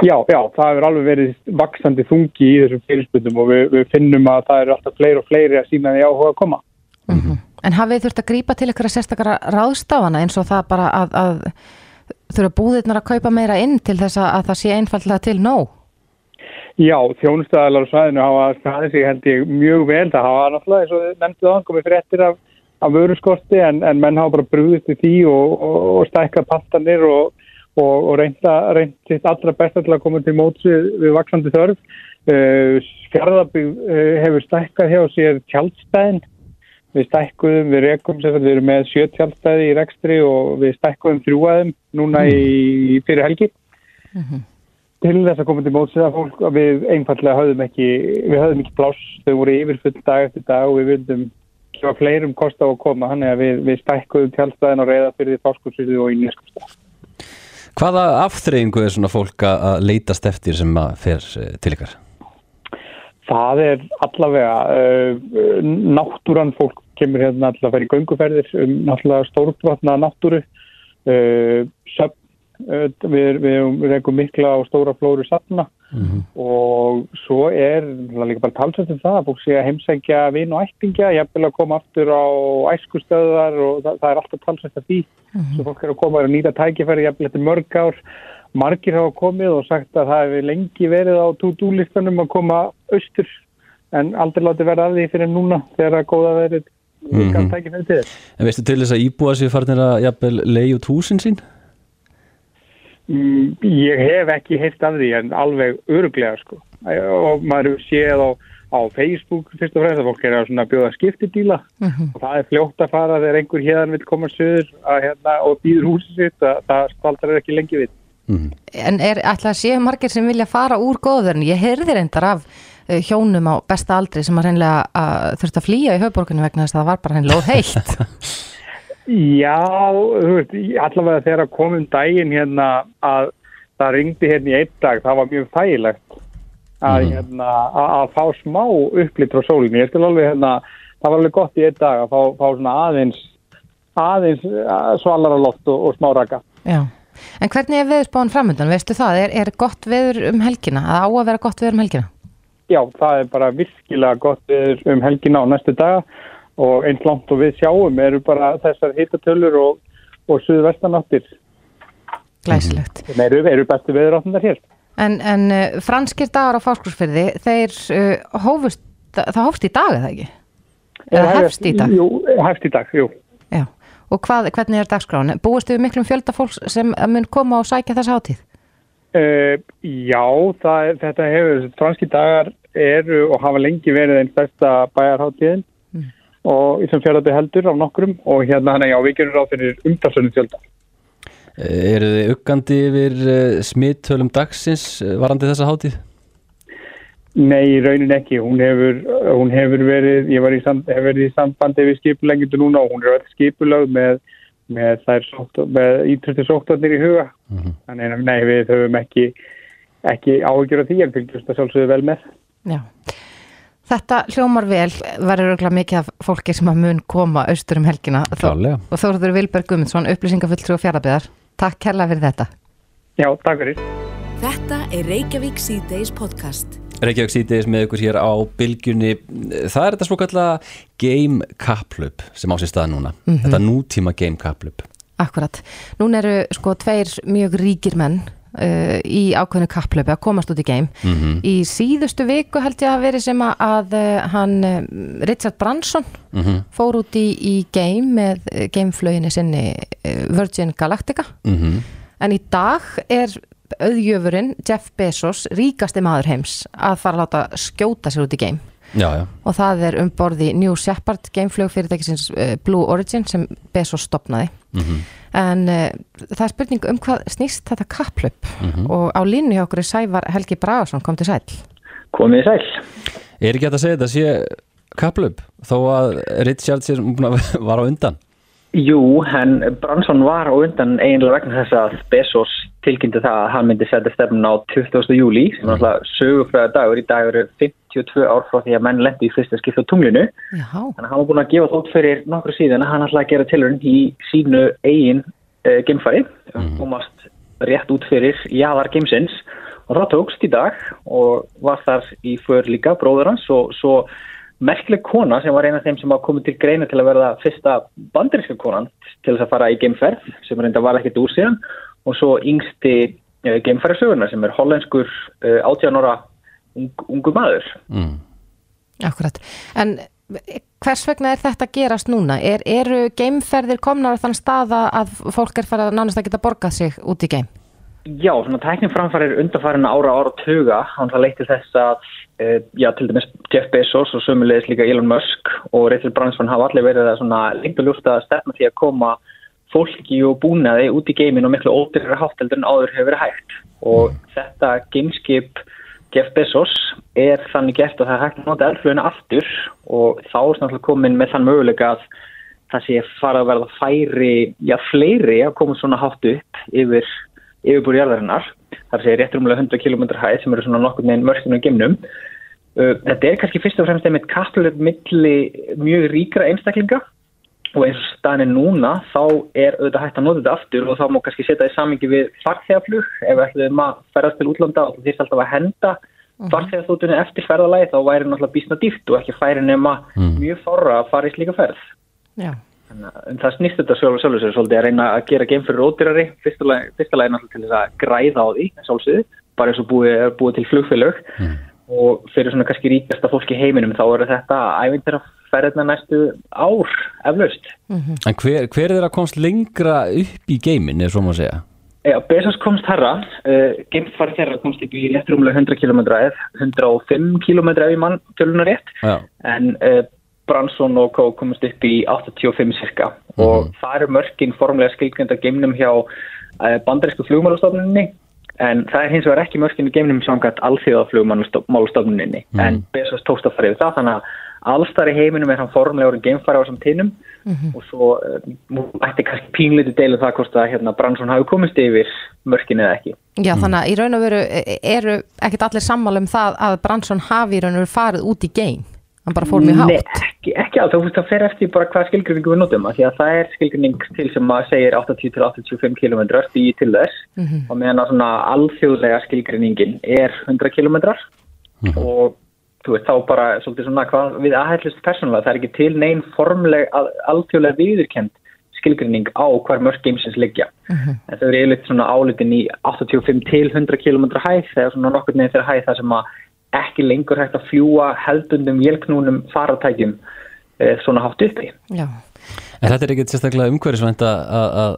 Já, já, það hefur alveg verið vaksandi þungi í þessum fyrirspurnum og við, við finnum að það eru alltaf fleiri og fleiri að sína því áhuga að koma. En hafið þurft að grípa til ykkur að sérstakara ráðstafana eins og það bara að, að þurfa búðirnar að kaupa meira inn til þess að, að það sé einfallega til nóg? Já, þjónustæðalar á svæðinu hafa staðið sig held ég mjög vel. Það hafa náttúrulega eins og nefndu það komið fréttir af, af vöruskorti en, en menn hafa bara brúðist í því og, og, og stækka pantanir og, og, og reynda, reynd sitt allra besta til að koma til móts við, vaksandi þörf. Uh, Fjarðabíð uh, hefur stækkað hjá sér tjaldstæðin. Við stækkuðum, við rekum, við erum með sjö tjaldstæði í rekstri og við stækkuðum þrjúaðum núna í, fyrir helgi til þess að koma til mótsið að fólk að við einfallega höfðum ekki, við höfðum ekki pláss, þau voru yfirfull dag eftir dag og við vildum gefa fleirum kost á að koma, hann er að við, við stækkuðum tjálstæðin og reyða fyrir því fáskursýrði og í nýjaskapstæð. Hvaða afþreyingu er svona fólk að leitast eftir sem að fer eh, til ykkar? Það er allavega uh, náttúran, fólk kemur hérna allavega að í gönguferðir um náttúrulega stórbrotna náttúru, söfn, uh, við, við, við rekum mikla og stóra flóru safna og svo er líka bara talsvægt um það að fólk sé að heimsækja vin og ættingja, jafnvel að koma aftur á æskustöðar og það, það er alltaf talsvægt af því svo fólk er að koma að nýta tækifæri jafnvel eftir mörg ár margir hafa komið og sagt að það hefur lengi verið á to-do-listanum að koma austur en aldrei látið verða af því fyrir núna þegar að góða verið mm -hmm. tækifæri til þess En veistu til þess að íbúa sér farnir að jafnvel leið út húsin sín? Mm, Ég hef ekki heilt af því en alveg öruglega sko og maður hefur séð á, á Facebook fyrst og fremst að fólk er að svona bjóða skiptidíla og það er fljótt að fara þegar einhver hérðan vil koma söður að, hérna, og býður húsið sitt að það staldar ekki lengi við. En er alltaf séu margir sem vilja fara úr góðverðin? Ég heyrði reyndar af uh, hjónum á besta aldri sem að reynlega uh, þurft að flýja í höfborginu vegna þess að það var bara reynlega heitt. Já, þú veist, allavega þegar að komum daginn hérna að það ringdi hérna í einn dag, það var mjög þægilegt að, hérna, að, að fá smá upplýtt frá sólinni. Ég skil alveg hérna, það var alveg gott í einn dag að fá, fá svona aðeins, aðeins svalara loft og, og smá raka. Já. En hvernig er veðurspáin framöndan, veistu það? Er, er gott veður um helgina? Það á að vera gott veður um helgina? Já, það er bara virkilega gott veður um helgina á næstu daga og eins langt og við sjáum eru bara þessar hitatölur og, og suðvestanáttir. Glæsilegt. sem eru, eru bestu veðuráttunar hér. En, en uh, franskir dagar á fáskursfyrði, þeir uh, hófust, það hófst í dag eða ekki? Eða hefst í dag? Jú, hefst í dag, jú. Já. Og hvað, hvernig er dagskráin? Búist við miklum fjölda fólks sem mun koma og sækja þessa hátíð? Uh, já, það, þetta hefur, franski dagar eru og hafa lengi verið einn stærsta bæjarháttíðin og sem fjörðandi heldur af nokkrum og hérna hann já, við gerum ráð fyrir umtalsönum fjölda. Eru þið uggandi yfir uh, smittölum dagsins uh, varandi þessa hátíð? Nei, í raunin ekki. Hún hefur, hún hefur verið, ég var í, sand, hef verið í sambandi við skipulengjundu núna og hún er öll skipulögð með, með þær sótt, með ítrusti sóttarnir í huga. Þannig að nei, við höfum ekki, ekki áhyggjur af því en fylgjast það sjálfsögðu vel með. Já. Þetta hljómar vel, verður örgulega mikið af fólki sem að mun koma austur um helgina. Klárlega. Og Þóruður Vilberg Gumundsson, upplýsingafulltrú og fjaraðbyðar. Takk kærlega fyrir þetta. Já, takk fyrir. Þetta er Reykjavík C-Days podcast. Reykjavík síðdeis með ykkur hér á bylgjunni það er þetta svo kallega game kapplöp sem á sér stað núna þetta nútíma game kapplöp Akkurat. Nún eru sko tveir mjög ríkir menn uh, í ákveðinu kapplöpi að komast út í geim. Í síðustu viku held ég að veri sem að, að uh, hann uh, Richard Branson fór út í, í geim með uh, geimflöginni sinni Virgin Galactica. En í dag er auðjöfurinn Jeff Bezos, ríkasti maður heims, að fara að láta skjóta sér út í geim. Já, já, og það er um borði New Shepard geimflög fyrirtækisins Blue Origin sem Bezos stopnaði en uh, það er spurning um hvað snýst þetta kapplöp og á línu hjá okkur er Sævar Helgi Bragarsson kom til sæl Komið í sæl. er ekki hægt að segja þetta sé kapplöp þó að Richard sé búinn að var á undan? Jú, en Branson var á undan eiginlega vegna þess að Bezos tilkynnti það að hann myndi setja stefnun á 20. júli sem er alltaf sögufræða dagur í dag eru 52 ár frá því að menn lendi í fyrsta skipt á tunglinu. Já, Þannig að hann var búin að gefa þótt fyrir nokkru síðan að hann að gera tilhörun í sínu eigin uh, geimfari. Komast rétt út fyrir jaðar geimsins og það tókst í dag og var þar í för líka bróður hans. Og svo merkileg kona sem var eina af þeim sem var komið til greina til að verða fyrsta bandaríska konan til þess að fara í geimferð sem reynda var ekkert úr síðan og svo yngsti uh, geimfæri sögurnar sem er hollenskur uh, 18 ára ung, ungu maður mm. akkurat en hvers vegna er þetta gerast núna? Er, eru geimferðir komnar á þann staða að fólk er farið að nánast að geta borgað sig út í geim? Já, svona tæknin framfærir undarfærin ára ára tuga, hann það leitt til þess að já, til dæmis Jeff Bezos og sömulegis líka Elon Musk og Rachel Branson hafa allir verið að svona lengt og ljústa að stefna því að koma fólki og búnaði út í geimin og miklu ódyrra hátteldur en áður hefur verið hægt. Og þetta gameskip Jeff Bezos er þannig gert að það er hægt að nota eldflugina aftur og þá er náttúrulega komin með þann möguleika að það sé fara að verða færi, já fleiri að koma svona hátt upp yfir yfirbúri jarðarinnar, þar sé rétt rúmlega 100 km hæð sem eru svona nokkur með mörgum og gemnum. Uh, Þetta er kannski fyrst og fremst einmitt kapluleg milli mjög ríkra einstaklinga og eins og staðin er núna þá er auðvitað hægt að nota þetta aftur og þá má kannski setja það í samingi við farþegaflug. Ef við ætlum að ferðast til útlanda og því alltaf að henda farþegaþótunni eftir ferðalagi þá væri náttúrulega bísna dýrt og ekki færi nema mjög fára að fara í slíka ferð. Já. Þannig að- En það snýst þetta sjálfur sjálfur sér svolítið að reyna að gera geim fyrir ódýrari. Fyrsta lagi, náttúrulega til þess að græða á því sjálfsögðu, bara eins og búið, búið til flugfélög. Og fyrir svona kannski ríkasta fólk í heiminum þá eru þetta ævindir að ferðina næstu ár eflaust. en hver, hver er þeirra komst lengra upp í geimin, er svo maður að segja? Já, Bezos komst herra, uh, geimfari þeirra komst upp í rétt rúmlega 100 km eða 105 km ef ég mann töluna rétt já, en uh, Branson og Co. komast upp í 85 cirka og það eru mörkin formlega skilgjönda geimnum hjá uh, bandarísku flugmálastofnuninni. En það er hins vegar ekki mörkin í geimnum samkvæmt alþjóða flugmálastofnuninni en Bezos tókst að fara yfir það þannig að allstar í heiminum er hann formlega orðin geimfari á þessum tinnum. Og svo uh, ætti kannski pínlítið deilu það hvort að hérna, Bransson hafi komist yfir mörkinu eða ekki. Já, þannig að í raun og veru e- eru ekkit allir sammála um það að Bransson hafi í raun og veru farið út í geim. Hann bara fór mjög hátt. Nei, ekki, ekki alveg, þú veist það fer eftir bara hvað skilgrinningu við notum að því að það er skilgrinning til sem maður segir 80-85 km stíði til þess. Og meðan að svona alþjóðlega skilgrinningin er 100 km og þú veist þá bara svolítið svona hvað við aðhællist persónulega það er ekki til neinn formleg að, alþjóðlega viðurkend skilgrinning á hvar mörg geimsins liggja en þau eru eiginlega svona álitin í 85 til 100 km hæð þegar svona nokkur þeirra hæð það sem að ekki lengur hægt að fljúa heldundum vélknúnum faratækjum e, svona hátt uppi. Já. En þetta er ekkert sérstaklega umhverfisvænt að, að,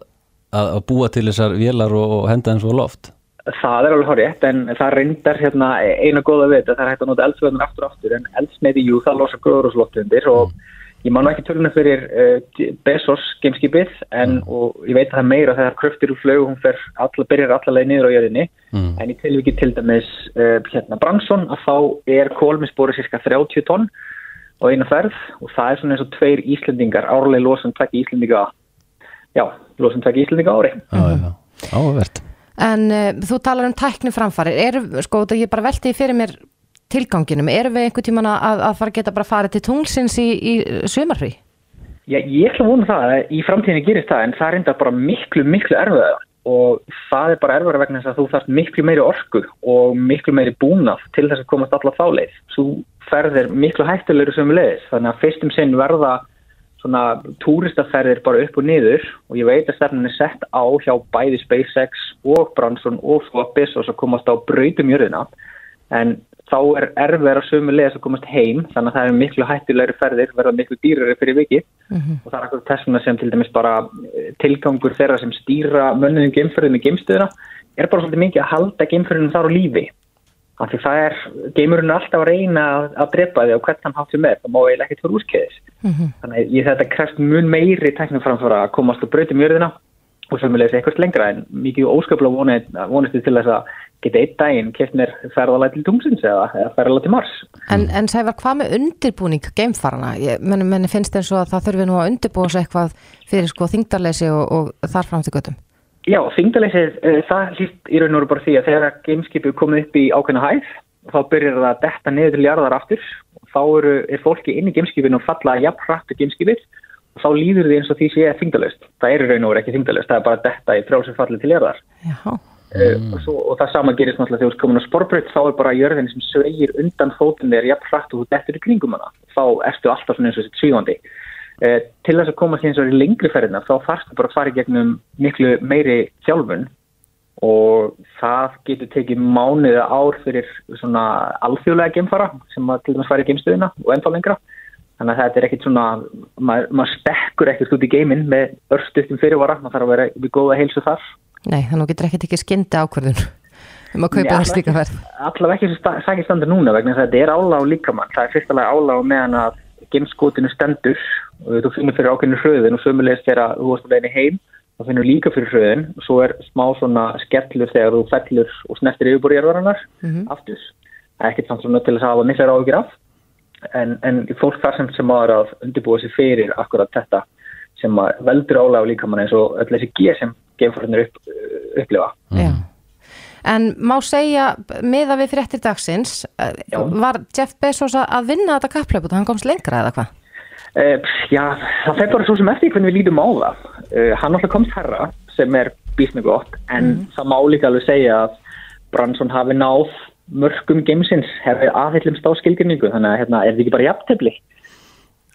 að, að búa til þessar vélar og, og henda þeim svo á loft? Það er alveg horrið, en það reyndar hérna, eina góða við þetta, það er hægt að nota eldsveðan aftur og aftur, en eldsneiti, jú, það losa gróðurúsloftundir og ég man nú ekki töluna fyrir uh, Bezos gameskipið, en og ég veit að það er meira þegar kröftir úr flögu, hún fer alla, byrjar allavega niður á jörðinni, Mm. en í tilviki til dæmis uh, hérna Bransson, að þá er kólminsbóri cirka 30 tonn og eina ferð og það er svona eins og tveir Íslendingar, árlega losun tvekki Íslendinga, já, losun tvekki Íslendinga ári. Áverð. En uh, þú talar um tækni framfari, eru, sko, ég bara velti fyrir mér tilganginum, eru við einhvern tíman að, að fara að geta bara farið til tunglsins í, í sumarfrí? Já, ég ætla að vona það að í framtíðinni gerist það en það er enda bara miklu, miklu erfiðar og það er bara erfiðar vegna þess að þú þarft miklu meiri orku og miklu meiri búnað til þess að komast alla þá leið. Þú ferðir miklu hættulegur sem við leiðis þannig að fyrstum sinn verða svona túristaferðir bara upp og niður og ég veit að stefnin er sett á hjá bæði SpaceX og Branson og svo að Bezos að komast á brautum jörðina. En þá er erfiðar að sömu leiðis að komast heim þannig að það er miklu hættulegri ferðir verða miklu dýrari fyrir vikið. Og það er akkur þessuna sem til dæmis bara eh, tilgangur þeirra sem stýra mönnum geimferðin með geimstöðuna er bara svolítið mikið að halda geimferðinu þar á lífi af því það er, geimurinn er alltaf að reyna að, að drepa því á hvern hann hátt sem er það má eiginlega ekkert fyrir úrskeiðis þannig að ég þetta krefst mun meiri teknum framfara að komast og breytum jörðina og sömulegis eitthvað lengra en mikið vonið, vonist til þess að geta einn daginn keft mér ferðalæg til tungsins eða, eða ferðalæg til Mars En, en Sævar, hvað með undirbúning geimfarana? Ég- Menni, finnst eins og að það þurfi nú að undirbúa sig eitthvað fyrir sko þingdarleysi og, og þar fram til göttum. Já, þingdaleysið, uh, það hlýst í raun og veru bara því að þegar gameskipið komið upp í ákveðna hæð, þá byrjar það að detta niður til jarðar aftur. Þá eru, er fólki inn í gameskipinu og falla jafn hratt í gameskipið og þá líður því eins og því sé þingdalaust. Það er í raun og veru ekki þingdalaust, það er bara detta í frjálsum falli til jarðar. Já. Uh, og, svo, og það sama gerist náttúrulega þegar þú komin á sporbreyt, þá er bara jörðin sem sveigir undan fótinn þegar jafn hratt og þú dettur í kringum hana. Þá ertu alltaf svona eins og þessi svífandi. Eh, til þess að koma síðan svo í lengri ferðina þá þarfstu bara að fara í gegnum miklu meiri þjálfun. Og það getur tekið mánuða ár fyrir svona alþjóðlega geimfara sem að til dæmis fara í geimstöðina og ennþá lengra. Þannig að þetta er ekkit svona maður, maður stekkur ekkert út í geiminn með örstuttum fyrirvara, maður þarf að vera við góða heilsu þar. Nei, þannig að þú getur ekkert ekki skyndi ákvörðun um að kaupa þess líka ferð. allavega ekki sem sækir standa núna vegna þess að þetta er áláð líkamann. Það er fyrstulega áláð meðan að geimskotinu stendur. Og þú finnur fyrir ákveðinu hröðin og sömulegist þegar þú varst að leiðin heim þá finnur líka fyrir hröðin. Og svo er smá svona skellur þegar þú fellur og snertir yfirborðjarðarinnar aftur. Það er ekkert samt svona til þess að hafa miklar áhyggjur af. En, en fólk þar sem sem maður að undirbúa sig fyrir akkurat þetta sem að veldur áláð líkamann eins og öll þessi G sem geimfórnir upp, upplifa. Já. En má segja, miða við fréttir dagsins, eh, Já. var Jeff Bezos að- að vinna þetta kapplöp og hann komst lengra eða hvað? Uh, já, það fer bara svo sem eftir hvernig við lítum á það. Uh, hann alltaf komst herra sem er býst með gott en það má líka alveg segja að Branson hafi náð mörgum geimsins hefði aðhyllumst á skilgrinningu þannig að hérna, er þetta ekki bara jafntefli?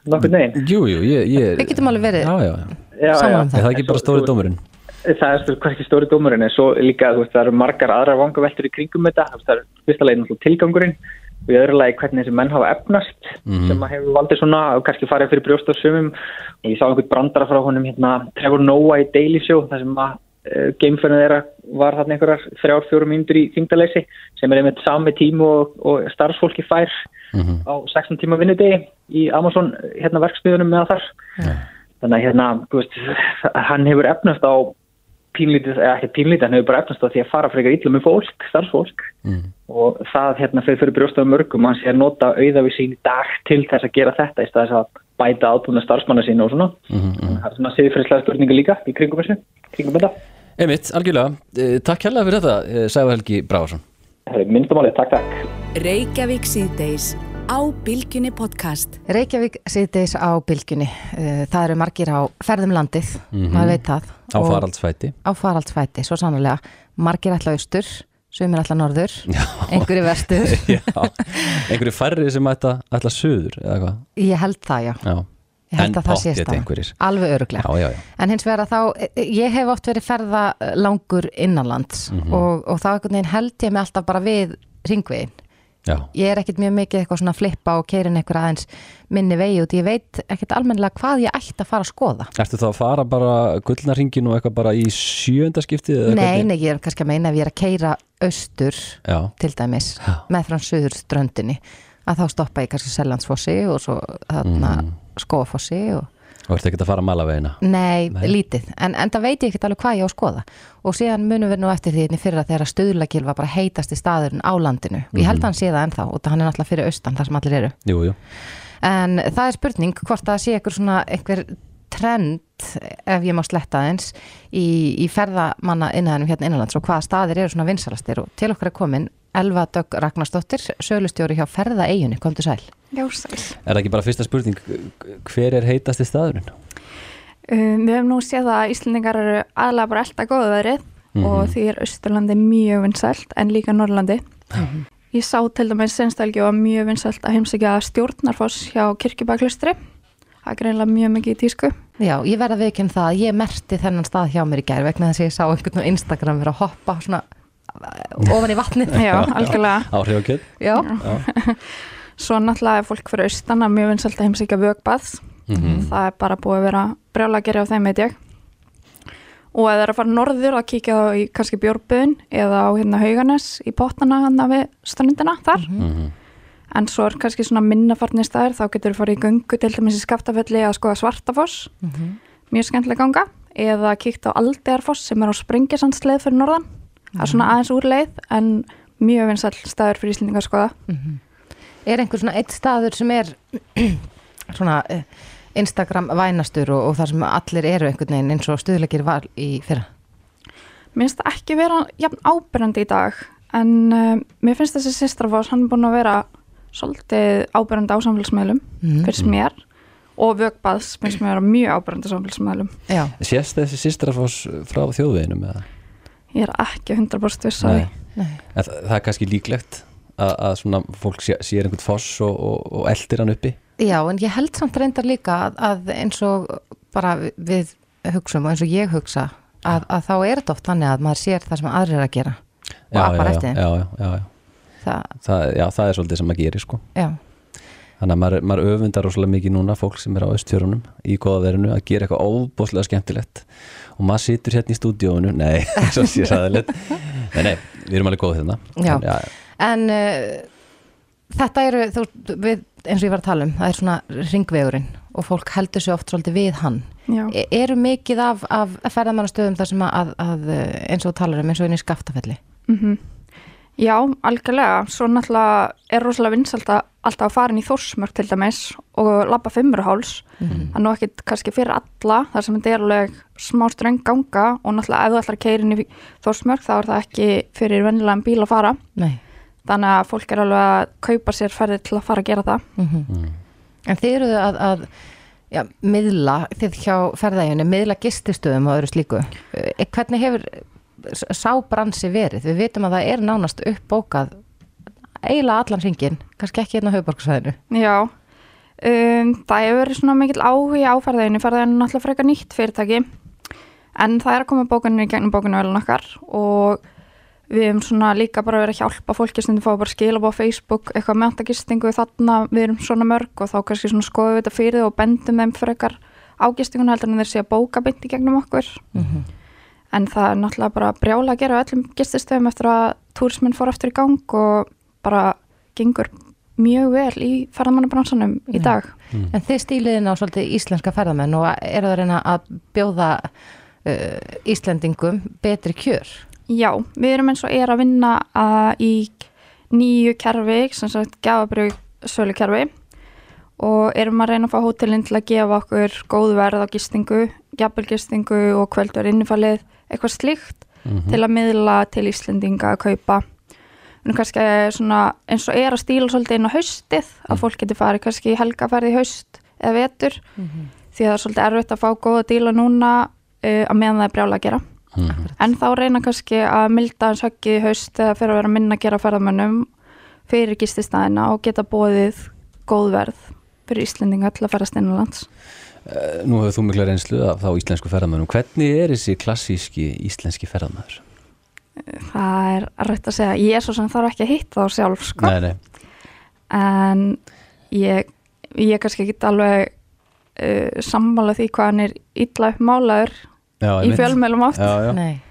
Nokkur neginn? Jú, jú, ég... ég Við getum alveg verið Já, já, já. Já, Sammála um Er það ekki bara stóri dómurinn? Það er svo- kannski stóri dómurinn en svo líka veist, það eru margar aðrar vangaveltur í kringum þetta. Það er fyrsta leginn tilgangurinn. Og í öðru lagi hvernig þessi menn hafa efnast sem að hefur valdið svona og kannski farið fyrir brjóst á sumum. Og ég sá einhvern brandara frá honum hérna Trevor Noah í Daily Show þar sem að uh, gameferðin þeirra var þarna einhverjar þrjár, fjórum mínútur í þingdaleysi sem er einmitt sami tímu og, og starfsfólki fær á 16 tíma vinnudegi í Amazon hérna verksmiðunum með þar. Þannig að hérna, veist, hann hefur efnast á pínlítið, eða ekki pínlítið, hann hefur bara efnast á því að fara frekar illa með fólk, starfsfólk og það hérna fyrir fyrir brjóstaðu mörgum, hann sé að nota auðavíð sín í dag til þess að gera þetta í staðis að bæta ábúna starfsmanna sín og svona. Mhm, Það er svona siðfyrslega spurningu líka í kringum þessu, kringum þetta. Einmitt, algjörlega. Eh, Takk hérlega fyrir þetta, eh, Sævar Helgi Bráðarsson. Minnstumáli, takk, takk. Á Bilginni podcast. Reykjavík síðdeis á bylgjunni. Eh, Það eru margir á ferðum landið, Mhm. maður veit það. Á faraldsfæti. Á faraldsfæti, svo sannlega. Margir ætla austur, sumir ætla norður, einhverju vestur. Já, einhverju færri sem suður, eða hvað? Ég held það, já. Já. Ég held En að það sé pottþétt staðan. einhverjir. Alveg öruglega. Já, já, já. En hins vegar að þá, ég hef oft verið ferða langur innanlands Mhm. og, og þá held ég mig alltaf bara við ringvegin. Já. Ég er ekkert mjög mikið eitthvað svona að flippa og keirin eitthvað aðeins minni vegi út. Ég veit ekkert almennilega hvað ég ætti að fara að skoða. Ertu þá að fara bara gullnarringin og eitthvað bara í sjöndaskiptið? Nei, nei, ég er kannski að meina ef ég er að keira austur Já. til dæmis með frá söður ströndinni að þá stoppa ég kannski Sellandsfossi og svo þarna Mhm. Skóafossi og Og ertu ekki að fara að mala vegina? Nei, Nei. lítið, en, en það veit ég ekkert alveg hvað ég á að skoða. Og síðan munum við nú eftir því inni fyrra þegar stöðlagil var bara heitasti staðurinn á landinu. Og ég held að hann sé það ennþá og það hann er náttúrulega fyrir austan þar sem allir eru. Jú, jú. en það er spurning hvort það sé einhver svona einhver trend ef ég má sletta eins í, í ferðamanna innæðinum hérna innanlands og hvaða staðir eru svona vinsalastir og til okkar er komin Elva Dögg Ragnarsdóttir sölustjóri hjá ferða eiginu, komdu sæl Já, sæl. Er það ekki bara fyrsta spurning, hver er heitasti staðurinn? Um, við hefum nú séð að Íslandingar eru aðlega bara elda góðu veðrið Mhm. og því er Austurlandi mjög vinsælt en líka Norrlandi. Ég sá til dæmis senstælgi og mjög vinsælt að heimsækja stjórnarfoss hjá Kirkjubæklustri. Það er greinlega mjög mikið í tísku. Já, ég verða viðkynna það að ég merti þennan stað hjá mér í gær vegna þess að ég sá einhvern á Instagram vera að hoppa svona uh, ofan í vatnið. Já, algjörlega. Áhrifakjöld? Já. Svo náttúrulega er fólk fyrir austan að mjög vinsælt að heimsækja vögbaðs. Mhm. Það er bara búið að vera brjála að gera á þeim, veit ég. Og ef það er að fara norður að kíkja þá í kannski bjórbuðin eða á hérna hauganes í potana hann við strandina þar. Mhm. En svo er kannski svona minnafarnir staðir, þá getur þú farið í göngu til dæmis í skaftafelli að skoða svartafoss. Mjög skemmtileg ganga. Eða kíkt á Aldegarfoss sem er á Sprengisandsleið fyrir norðan. Það er svona aðeins úr leið en mjög vinsall staður fyrir Íslendingar að skoða. Er einhver svona eitt staður sem er svona eh, Instagram vænastur og, og þar sem allir eru einhvern veginn eins og stuðleikir var í fyrra? Mér finnst það ekki vera jafn ábyrjandi í dag en uh, mér finnst þessi sýstrafás hann er búin að vera svolítið ábyrjandi á samfélagsmeðlum Mhm. finnst mér og vögbaðs finnst mér vera mjög ábyrjandi á samfélagsmeðlum Já. Sést þessi sýstrafoss frá þjóðveginum eða? Ég er ekki 100% viss að því það, það er kannski líklegt að, svona fólk sé, sér einhvern foss og, og, og eldir hann uppi? Já, en ég held samt reyndar líka að, að eins og bara við hugsum og eins og ég hugsa að, að þá er þetta oft þannig að maður sér það sem aðrir eru að gera og já, já, eftir já, já, já, já. Það, Það, já, það er svolítið sem maður gerir sko. Já, Þannig að maður, maður öfundar rosalega mikið núna fólk sem er á östfjörunum í góða verinu að gera eitthvað óbúslega skemmtilegt. Og maður situr hérna í stúdíónu nei, svo sé sæðilegt nei, nei, við erum alveg góð hérna. Já. En, já, en uh, þetta eru, þú, við, eins og ég var að tala um, það er svona ringvegurinn og fólk heldur sér oft svolítið við hann. E eru mikið af, af ferðamannastöðum þar sem að, að eh, eins og talar um eins og í skaftafelli? mm Já, algjörlega. Svo náttúrulega er rosalega vinsalt að alltaf að fara inn í Þórsmörk til dæmis og labba fimmurháls. Mhm. Það er nú ekki kannski fyrir alla þar sem þetta er alveg smá ströng ganga og náttúrulega ef þú ætlar að keira inn í Þórsmörk þá er það ekki fyrir vennilegan bíl að fara. Nei. Þannig að fólk er alveg að kaupa sér ferði til að fara að gera það. Mm En þið eruðu að, að já, miðla, þið hjá ferðægjunni, miðla gististöðum og öðru slíku. Eh, Hvernig hefur s- sá bransi verið? Við vitum að það er nánast uppbókað eiginlega allan hringin, kannski ekki hérna á höfuborgsvæðinu. Já, um, það hefur verið svona mikill áhugi á ferðaðinu, ferðaðinu er náttúrulega frekar nýtt fyrirtæki en það er að koma bókunni í gegnum bókunni velun okkar og við hefum svona líka bara verið að hjálpa fólki sem þið fá bara skila á Facebook eitthvað meðantagistingu þarna við erum svona mörg og þá kannski svona skoðum við þetta fyrir og bendum þeim frekar ágistinguna heldur en þeir sé að bóka í gegnum okkur en það er náttúrulega bara brjála að gera öllum gististöðum eftir að túrismin fór aftur í gang og bara gengur mjög vel í ferðamannabransanum í dag. En þið stíliðin á svolítið íslenska ferðamenn og eru það að reyna að bjóða uh, Íslendingum betri kjör? Já, við erum eins og er að vinna að, í nýju kerfi, sem sagt gafabrjög sölu kerfi og erum að reyna að fá hótelinn til að gefa okkur góð verð á gistingu, jafnvelgistingu og kvöldur innifalið, eitthvað slíkt Mhm. til að miðla til Íslendinga að kaupa. En kannski svona, eins og er að stíla svolítið inn á haustið að fólk getur farið kannski helgaferði í haust eða vetur. Því að það er svolítið erfitt að fá góða díla núna uh, að meðan það er brjála að gera en þá reyna kannski að milda hans höggið í haust eða fyrir að vera minna að gera ferðamönnum fyrir gististæðina og geta bóðið góð verð fyrir Íslendinga til að ferast innanlands Eh, Nú hefur þú mikla reynslu af þá íslensku ferðamönnum. Hvernig er þessi klassíski íslenski ferðamöður? það er rætt að segja, ég er svo sem þarf ekki að hitta þá sjálf sko Nei, nei. en ég, ég kannski ekki alveg uh, sammála því hvað hann er illa uppmálaður Já, í fjölmjölum oft Já, já. Nei.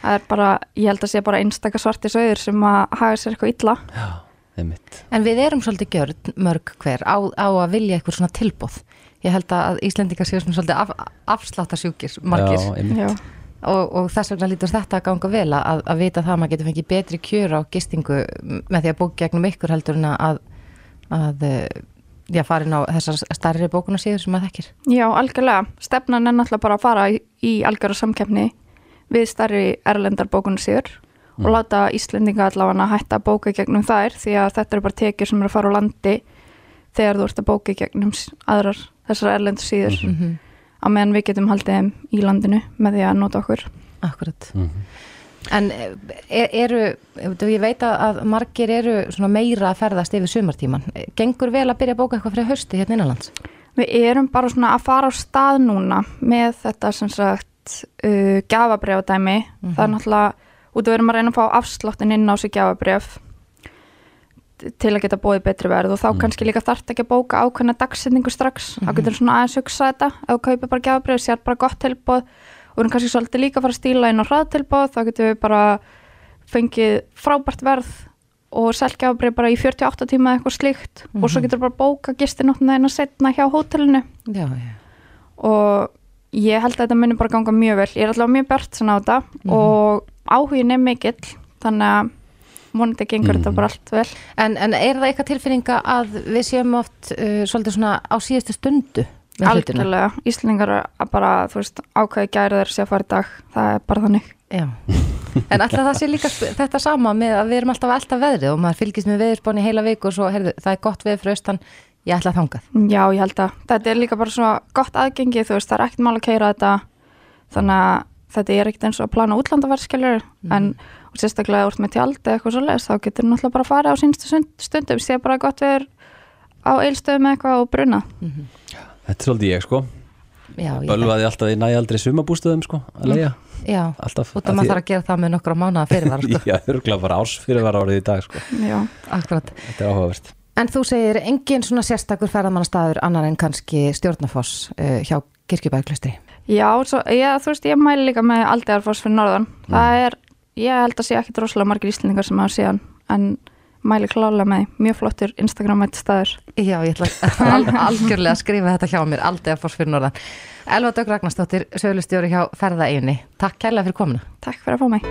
það er bara, ég held að sé bara einstaka svarti sögur sem að hafa sér eitthvað illa Einmitt. En við erum svolítið gjörn mörg hver á, á að vilja eitthvað svona tilbóð. Ég held að Íslendingar séu svona svolítið af, afsláttasjúkir margir. Já, einmitt. Já. Og, og þess vegna lítur þetta að ganga vel að, að vita það að maður getur fengið betri kjör á gistingu með því að bók gegnum ykkur heldur en að, að já, farin á þessar starri bókuna síður sem maður þekkir. Já, algjörlega. Stefnan er náttúrulega bara að fara í, í algjörða samkeppni við starri erlendar bókunar síður og láta Íslendinga allavega hætta að bóka gegnum þær því að þetta eru bara tekjur sem eru að fara á landi þegar þú ert að bóka gegnum aðrar þessar erlendur síður Mhm. á meðan við getum haldið þeim í landinu með því að nota okkur. Akkurat. En er, eru, ég veit að að margir eru meira að ferðast yfir sumartíman. Gengur vel að byrja að bóka eitthvað fyrir hausti hérna innanlands? Við erum bara svona að fara á stað núna með þetta sem sagt uh, gafabrefadæmi. Það er náttúrulega, út af við erum að reyna að fá afsláttin inn á sig gafabref til að geta bóðið betri verð og þá kannski líka þarft ekki að bóka ákveðna dagsetningu strax. Þá getur svona aðeins hugsa þetta ef þú kaupir bara gafabref, sér bara gott tilbóð og við erum kannski svolítið líka að fara að stíla inn á hraðtilbóð, þá getum við bara fengið frábært verð og selgjafabrið bara í 48 tíma eitthvað slíkt. Og svo getur bara bóka gistinóttina eina setna hjá hótelinu. Já, já. og ég held að þetta muni bara ganga mjög vel. Ég er alltaf mjög bjart sem á þetta og áhugin er mikill þannig að vonandi gengur þetta bara allt vel. En, en er það eitthvað tilfinninga að við séum oft uh, svolítið svona á síðustu stundu? Algjörlega, Íslingar að bara þú veist, ákveði gæri þeir sé að fara í dag. Það er bara þannig. Já. En alltaf það sé líka þetta sama með að við erum alltaf að elta veðrið og maður fylgist með veðurspáni heila viku og svo, heyrðu, það er gott veður fyrir austan, ég ætla að þangað. Já, ég held að þetta er líka bara svona gott aðgengi, þú veist, það er ekkert mál að keira þetta. Þannig að þetta er ekkert eins og að plana útlandaverðskjölur en og sérstaklega úr með tjald eða eitthvað svoleiðis þá getur á eilstöðum eitthvað og bruna Þetta er svolítið ég sko. Já, ég Bölvaði alltaf í næjaldri sumabústöðum sko að leiða Já, Alltaf út af maður þarf að gera það með nokkra mánuða fyrirvara, sko. Já, örgulega bara árs fyrirvara árið í dag sko. Já, Akkurat. Þetta er áhugavert. En þú segir engin svona sérstakur ferðamannastæður annar en kannski stjórnafoss uh, hjá Kirkjubæðklustri. Já, svo, já, þú veist, ég mæli líka með Aldegarfoss fyrir norðan. Það er, ég held að sé ekki droslega margir íslendingar sem hafa síðan en mæli klálega með, mjög flottur Instagram-mætt staður Já, ég ætla al algjörlega að skrifa þetta hjá mér, aldrei foss fyrir norðan. Elva Dögg Ragnarsdóttir, sögulustjóri hjá Ferðaeginni. Takk kærlega fyrir komuna. Takk fyrir að fá mig.